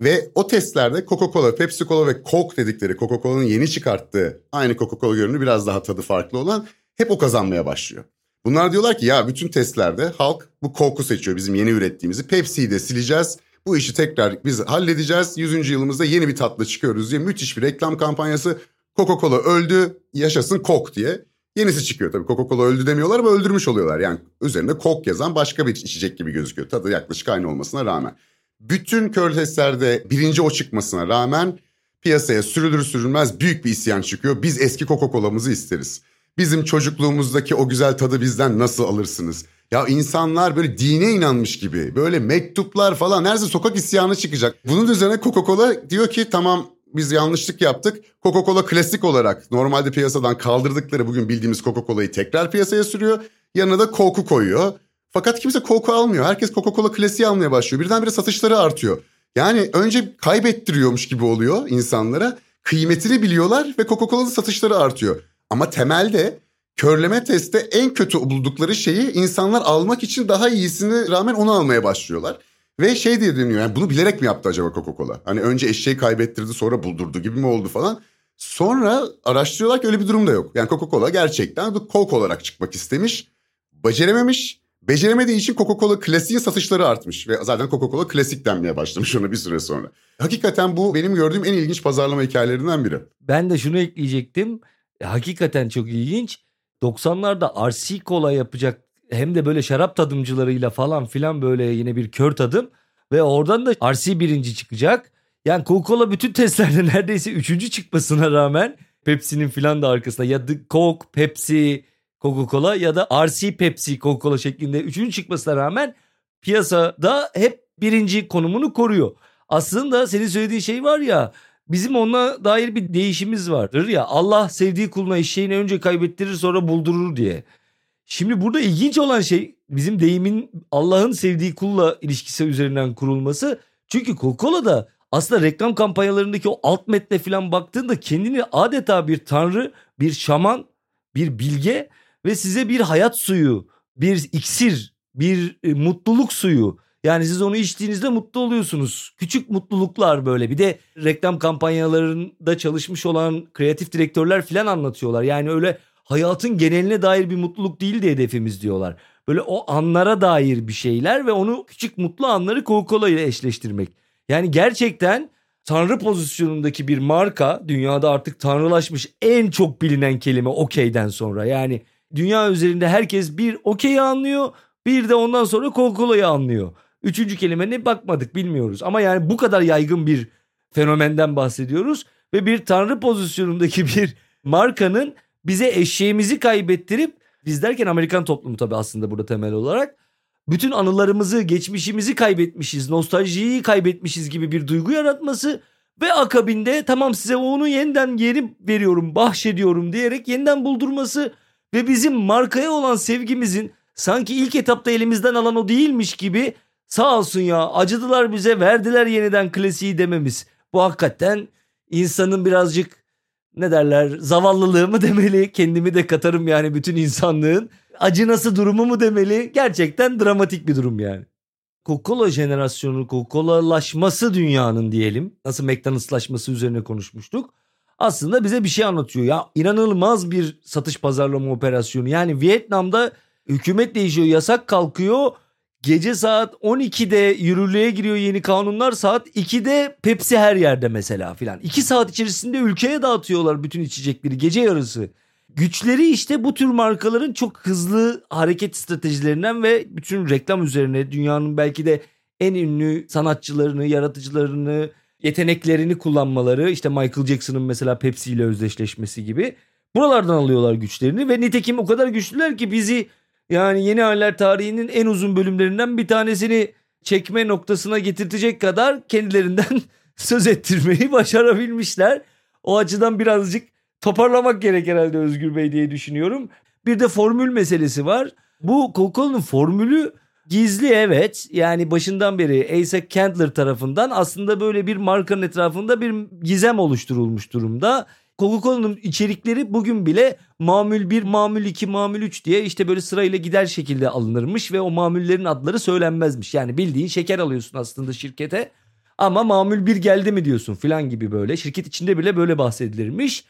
Ve o testlerde Coca-Cola, Pepsi Cola ve Coke dedikleri Coca-Cola'nın yeni çıkarttığı aynı Coca-Cola görünümü biraz daha tadı farklı olan hep o kazanmaya başlıyor. Bunlar diyorlar ki ya bütün testlerde halk bu Coke'u seçiyor bizim yeni ürettiğimizi. Pepsi'yi de sileceğiz. Bu işi tekrar biz halledeceğiz. 100. yılımızda yeni bir tatlı çıkıyoruz diye müthiş bir reklam kampanyası. Coca-Cola öldü yaşasın Coke diye. Yenisi çıkıyor tabii Coca-Cola öldü demiyorlar ama öldürmüş oluyorlar. Yani üzerinde Coke yazan başka bir içecek gibi gözüküyor. Tadı yaklaşık aynı olmasına rağmen. Bütün kör testlerde birinci o çıkmasına rağmen piyasaya sürülür sürülmez büyük bir isyan çıkıyor. Biz eski Coca-Cola'mızı isteriz. Bizim çocukluğumuzdaki o güzel tadı bizden nasıl alırsınız? Ya insanlar böyle dine inanmış gibi böyle mektuplar falan neredeyse sokak isyanı çıkacak. Bunun üzerine Coca-Cola diyor ki tamam biz yanlışlık yaptık. Coca-Cola klasik olarak normalde piyasadan kaldırdıkları bugün bildiğimiz Coca-Cola'yı tekrar piyasaya sürüyor. Yanına da Coke'u koyuyor. Fakat kimse Coke almıyor. Herkes Coca-Cola klasiği almaya başlıyor. Birdenbire satışları artıyor. Yani önce kaybettiriyormuş gibi oluyor insanlara. Kıymetini biliyorlar ve Coca-Cola'nın satışları artıyor. Ama temelde körleme testte en kötü buldukları şeyi insanlar almak için daha iyisini rağmen onu almaya başlıyorlar. Ve şey diye deniyor yani bunu bilerek mi yaptı acaba Coca-Cola? Hani önce eşeği kaybettirdi sonra buldurdu gibi mi oldu falan. Sonra araştırıyorlar ki öyle bir durum da yok. Yani Coca-Cola gerçekten Coke olarak çıkmak istemiş. Becerememiş. Beceremediği için Coca-Cola klasiğin satışları artmış. Ve zaten Coca-Cola klasik denmeye başlamış ona bir süre sonra. Hakikaten bu benim gördüğüm en ilginç pazarlama hikayelerinden biri. Ben de şunu ekleyecektim. Hakikaten çok ilginç. 90'larda RC kola yapacak hem de böyle şarap tadımcılarıyla falan filan böyle yine bir kör tadım. Ve oradan da RC birinci çıkacak. Yani Coca-Cola bütün testlerde (laughs) neredeyse üçüncü çıkmasına rağmen Pepsi'nin filan da arkasında ya The Coke, Pepsi, Coca-Cola ya da RC Pepsi Coca-Cola şeklinde üçüncü çıkmasına rağmen piyasada hep birinci konumunu koruyor. Aslında senin söylediğin şey var ya bizim ona dair bir değişimiz vardır ya Allah sevdiği kuluna eşeğini önce kaybettirir sonra buldurur diye. Şimdi burada ilginç olan şey bizim deyimin Allah'ın sevdiği kulla ilişkisi üzerinden kurulması. Çünkü Coca-Cola'da aslında reklam kampanyalarındaki o alt metne falan baktığında kendini adeta bir tanrı, bir şaman, bir bilge ve size bir hayat suyu, bir iksir, bir e, mutluluk suyu. Yani siz onu içtiğinizde mutlu oluyorsunuz. Küçük mutluluklar böyle. Bir de reklam kampanyalarında çalışmış olan kreatif direktörler falan anlatıyorlar. Yani öyle hayatın geneline dair bir mutluluk değil de hedefimiz diyorlar. Böyle o anlara dair bir şeyler ve onu küçük mutlu anları Coca-Cola ile eşleştirmek. Yani gerçekten tanrı pozisyonundaki bir marka dünyada artık tanrılaşmış en çok bilinen kelime okeyden sonra. Yani dünya üzerinde herkes bir okeyi anlıyor bir de ondan sonra Coca-Cola'yı anlıyor. Üçüncü kelime ne bakmadık bilmiyoruz ama yani bu kadar yaygın bir fenomenden bahsediyoruz ve bir tanrı pozisyonundaki (laughs) bir markanın bize eşeğimizi kaybettirip biz derken Amerikan toplumu tabii aslında burada temel olarak bütün anılarımızı, geçmişimizi kaybetmişiz, nostaljiyi kaybetmişiz gibi bir duygu yaratması ve akabinde tamam size onu yeniden geri veriyorum, bahşediyorum diyerek yeniden buldurması ve bizim markaya olan sevgimizin sanki ilk etapta elimizden alan o değilmiş gibi sağ olsun ya acıdılar bize verdiler yeniden klasiği dememiz. Bu hakikaten insanın birazcık ne derler zavallılığı mı demeli kendimi de katarım yani bütün insanlığın acı nasıl durumu mu demeli gerçekten dramatik bir durum yani. Coca-Cola jenerasyonu, Coca-Cola'laşması dünyanın diyelim. Nasıl McDonald'slaşması üzerine konuşmuştuk. Aslında bize bir şey anlatıyor. Ya inanılmaz bir satış pazarlama operasyonu. Yani Vietnam'da hükümet değişiyor, yasak kalkıyor. Gece saat 12'de yürürlüğe giriyor yeni kanunlar. Saat 2'de Pepsi her yerde mesela filan. 2 saat içerisinde ülkeye dağıtıyorlar bütün içecekleri gece yarısı. Güçleri işte bu tür markaların çok hızlı hareket stratejilerinden ve bütün reklam üzerine dünyanın belki de en ünlü sanatçılarını, yaratıcılarını, yeteneklerini kullanmaları. işte Michael Jackson'ın mesela Pepsi ile özdeşleşmesi gibi. Buralardan alıyorlar güçlerini ve nitekim o kadar güçlüler ki bizi yani yeni haller tarihinin en uzun bölümlerinden bir tanesini çekme noktasına getirtecek kadar kendilerinden (laughs) söz ettirmeyi başarabilmişler. O açıdan birazcık toparlamak gerek herhalde Özgür Bey diye düşünüyorum. Bir de formül meselesi var. Bu Coca-Cola'nın formülü gizli evet. Yani başından beri Asa Candler tarafından aslında böyle bir markanın etrafında bir gizem oluşturulmuş durumda. Coca-Cola'nın içerikleri bugün bile mamül 1, mamül 2, mamül 3 diye işte böyle sırayla gider şekilde alınırmış ve o mamullerin adları söylenmezmiş. Yani bildiğin şeker alıyorsun aslında şirkete ama mamül 1 geldi mi diyorsun filan gibi böyle. Şirket içinde bile böyle bahsedilirmiş.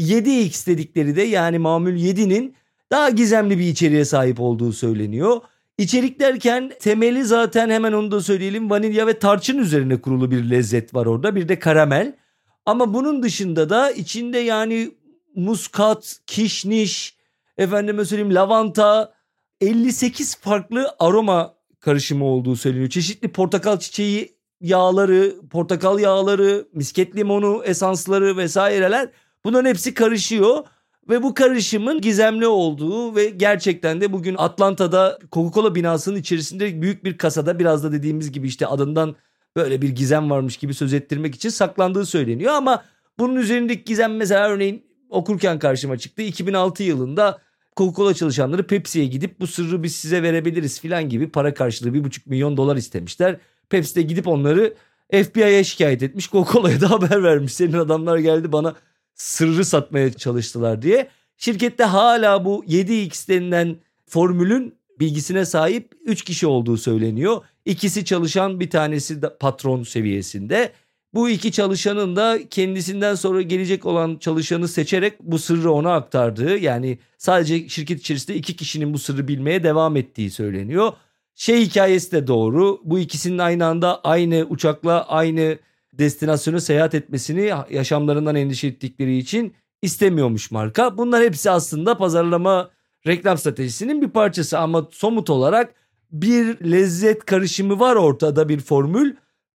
7X dedikleri de yani mamül 7'nin daha gizemli bir içeriğe sahip olduğu söyleniyor. İçerik derken temeli zaten hemen onu da söyleyelim vanilya ve tarçın üzerine kurulu bir lezzet var orada bir de karamel. Ama bunun dışında da içinde yani muskat, kişniş, efendime söyleyeyim lavanta 58 farklı aroma karışımı olduğu söyleniyor. Çeşitli portakal çiçeği yağları, portakal yağları, misket limonu esansları vesaireler bunların hepsi karışıyor. Ve bu karışımın gizemli olduğu ve gerçekten de bugün Atlanta'da Coca-Cola binasının içerisinde büyük bir kasada biraz da dediğimiz gibi işte adından böyle bir gizem varmış gibi söz ettirmek için saklandığı söyleniyor ama bunun üzerindeki gizem mesela örneğin okurken karşıma çıktı. 2006 yılında Coca-Cola çalışanları Pepsi'ye gidip bu sırrı biz size verebiliriz filan gibi para karşılığı bir buçuk milyon dolar istemişler. Pepsi de gidip onları FBI'ye şikayet etmiş. Coca-Cola'ya da (laughs) haber vermiş. Senin adamlar geldi bana sırrı satmaya çalıştılar diye. Şirkette hala bu 7X denilen formülün bilgisine sahip 3 kişi olduğu söyleniyor. İkisi çalışan bir tanesi de patron seviyesinde. Bu iki çalışanın da kendisinden sonra gelecek olan çalışanı seçerek bu sırrı ona aktardığı yani sadece şirket içerisinde iki kişinin bu sırrı bilmeye devam ettiği söyleniyor. Şey hikayesi de doğru. Bu ikisinin aynı anda aynı uçakla aynı destinasyona seyahat etmesini yaşamlarından endişe ettikleri için istemiyormuş marka. Bunlar hepsi aslında pazarlama reklam stratejisinin bir parçası ama somut olarak bir lezzet karışımı var ortada bir formül.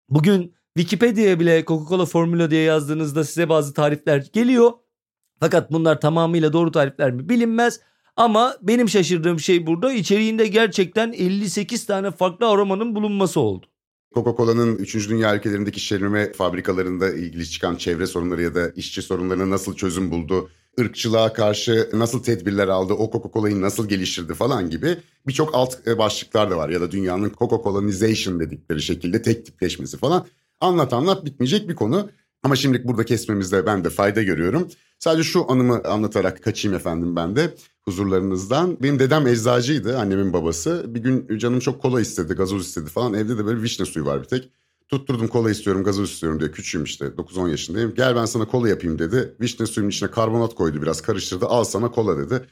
Bugün Wikipedia'ya bile Coca-Cola formülü diye yazdığınızda size bazı tarifler geliyor. Fakat bunlar tamamıyla doğru tarifler mi bilinmez. Ama benim şaşırdığım şey burada içeriğinde gerçekten 58 tane farklı aromanın bulunması oldu. Coca-Cola'nın 3. Dünya ülkelerindeki şişirme fabrikalarında ilgili çıkan çevre sorunları ya da işçi sorunlarına nasıl çözüm buldu, ırkçılığa karşı nasıl tedbirler aldı, o Coca-Cola'yı nasıl geliştirdi falan gibi birçok alt e, başlıklar da var. Ya da dünyanın Coca-Cola'nization dedikleri şekilde tek tipleşmesi falan. Anlat anlat bitmeyecek bir konu. Ama şimdilik burada kesmemizde ben de fayda görüyorum. Sadece şu anımı anlatarak kaçayım efendim ben de huzurlarınızdan. Benim dedem eczacıydı, annemin babası. Bir gün canım çok kola istedi, gazoz istedi falan. Evde de böyle vişne suyu var bir tek. Tutturdum kola istiyorum, gazoz istiyorum diye. Küçüğüm işte, 9-10 yaşındayım. Gel ben sana kola yapayım dedi. Vişne suyunun içine karbonat koydu biraz, karıştırdı. Al sana kola dedi.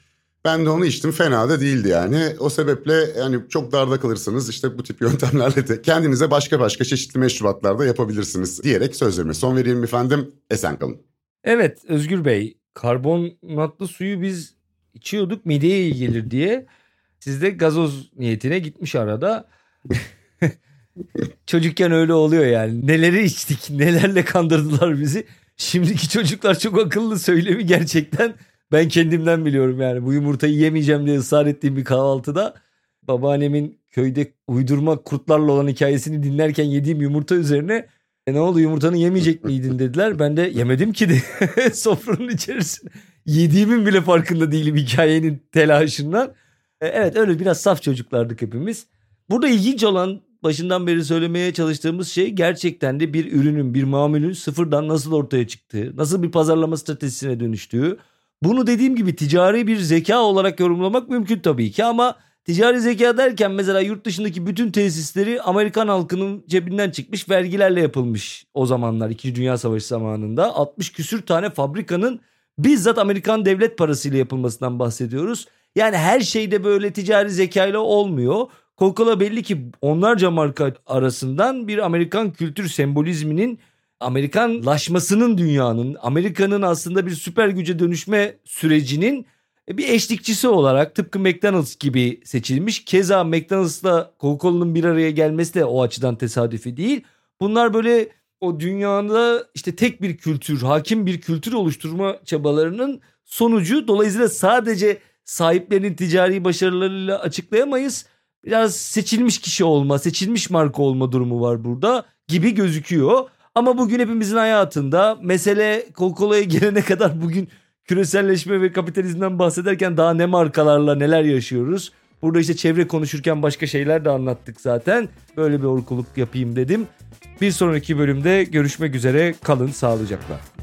Ben de onu içtim fena da değildi yani. O sebeple yani çok darda kalırsanız işte bu tip (laughs) yöntemlerle de kendinize başka başka çeşitli meşrubatlar da yapabilirsiniz diyerek sözlerime son vereyim efendim. Esen kalın. Evet Özgür Bey karbonatlı suyu biz içiyorduk mideye iyi gelir diye. Siz de gazoz niyetine gitmiş arada. (laughs) Çocukken öyle oluyor yani. Neleri içtik, nelerle kandırdılar bizi. Şimdiki çocuklar çok akıllı söylemi gerçekten ben kendimden biliyorum yani. Bu yumurtayı yemeyeceğim diye ısrar ettiğim bir kahvaltıda babaannemin köyde uydurma kurtlarla olan hikayesini dinlerken yediğim yumurta üzerine e ne oldu yumurtanı yemeyecek miydin dediler. Ben de yemedim ki de (laughs) sofranın içerisinde. Yediğimin bile farkında değilim hikayenin telaşından. E, evet öyle biraz saf çocuklardık hepimiz. Burada ilginç olan başından beri söylemeye çalıştığımız şey gerçekten de bir ürünün, bir mamulün sıfırdan nasıl ortaya çıktığı, nasıl bir pazarlama stratejisine dönüştüğü. Bunu dediğim gibi ticari bir zeka olarak yorumlamak mümkün tabii ki ama ticari zeka derken mesela yurt dışındaki bütün tesisleri Amerikan halkının cebinden çıkmış vergilerle yapılmış o zamanlar 2. Dünya Savaşı zamanında 60 küsür tane fabrikanın bizzat Amerikan devlet parasıyla yapılmasından bahsediyoruz. Yani her şeyde böyle ticari zekayla olmuyor. Coca-Cola belli ki onlarca marka arasından bir Amerikan kültür sembolizminin Amerikanlaşmasının dünyanın, Amerika'nın aslında bir süper güce dönüşme sürecinin bir eşlikçisi olarak tıpkı McDonald's gibi seçilmiş. Keza McDonald'sla Coca-Cola'nın bir araya gelmesi de o açıdan tesadüfi değil. Bunlar böyle o dünyada işte tek bir kültür, hakim bir kültür oluşturma çabalarının sonucu. Dolayısıyla sadece sahiplerinin ticari başarılarıyla açıklayamayız. Biraz seçilmiş kişi olma, seçilmiş marka olma durumu var burada gibi gözüküyor. Ama bugün hepimizin hayatında mesele Coca-Cola'ya gelene (laughs) kadar bugün küreselleşme ve kapitalizmden bahsederken daha ne markalarla neler yaşıyoruz. Burada işte çevre konuşurken başka şeyler de anlattık zaten. Böyle bir orkuluk yapayım dedim. Bir sonraki bölümde görüşmek üzere. Kalın sağlıcakla.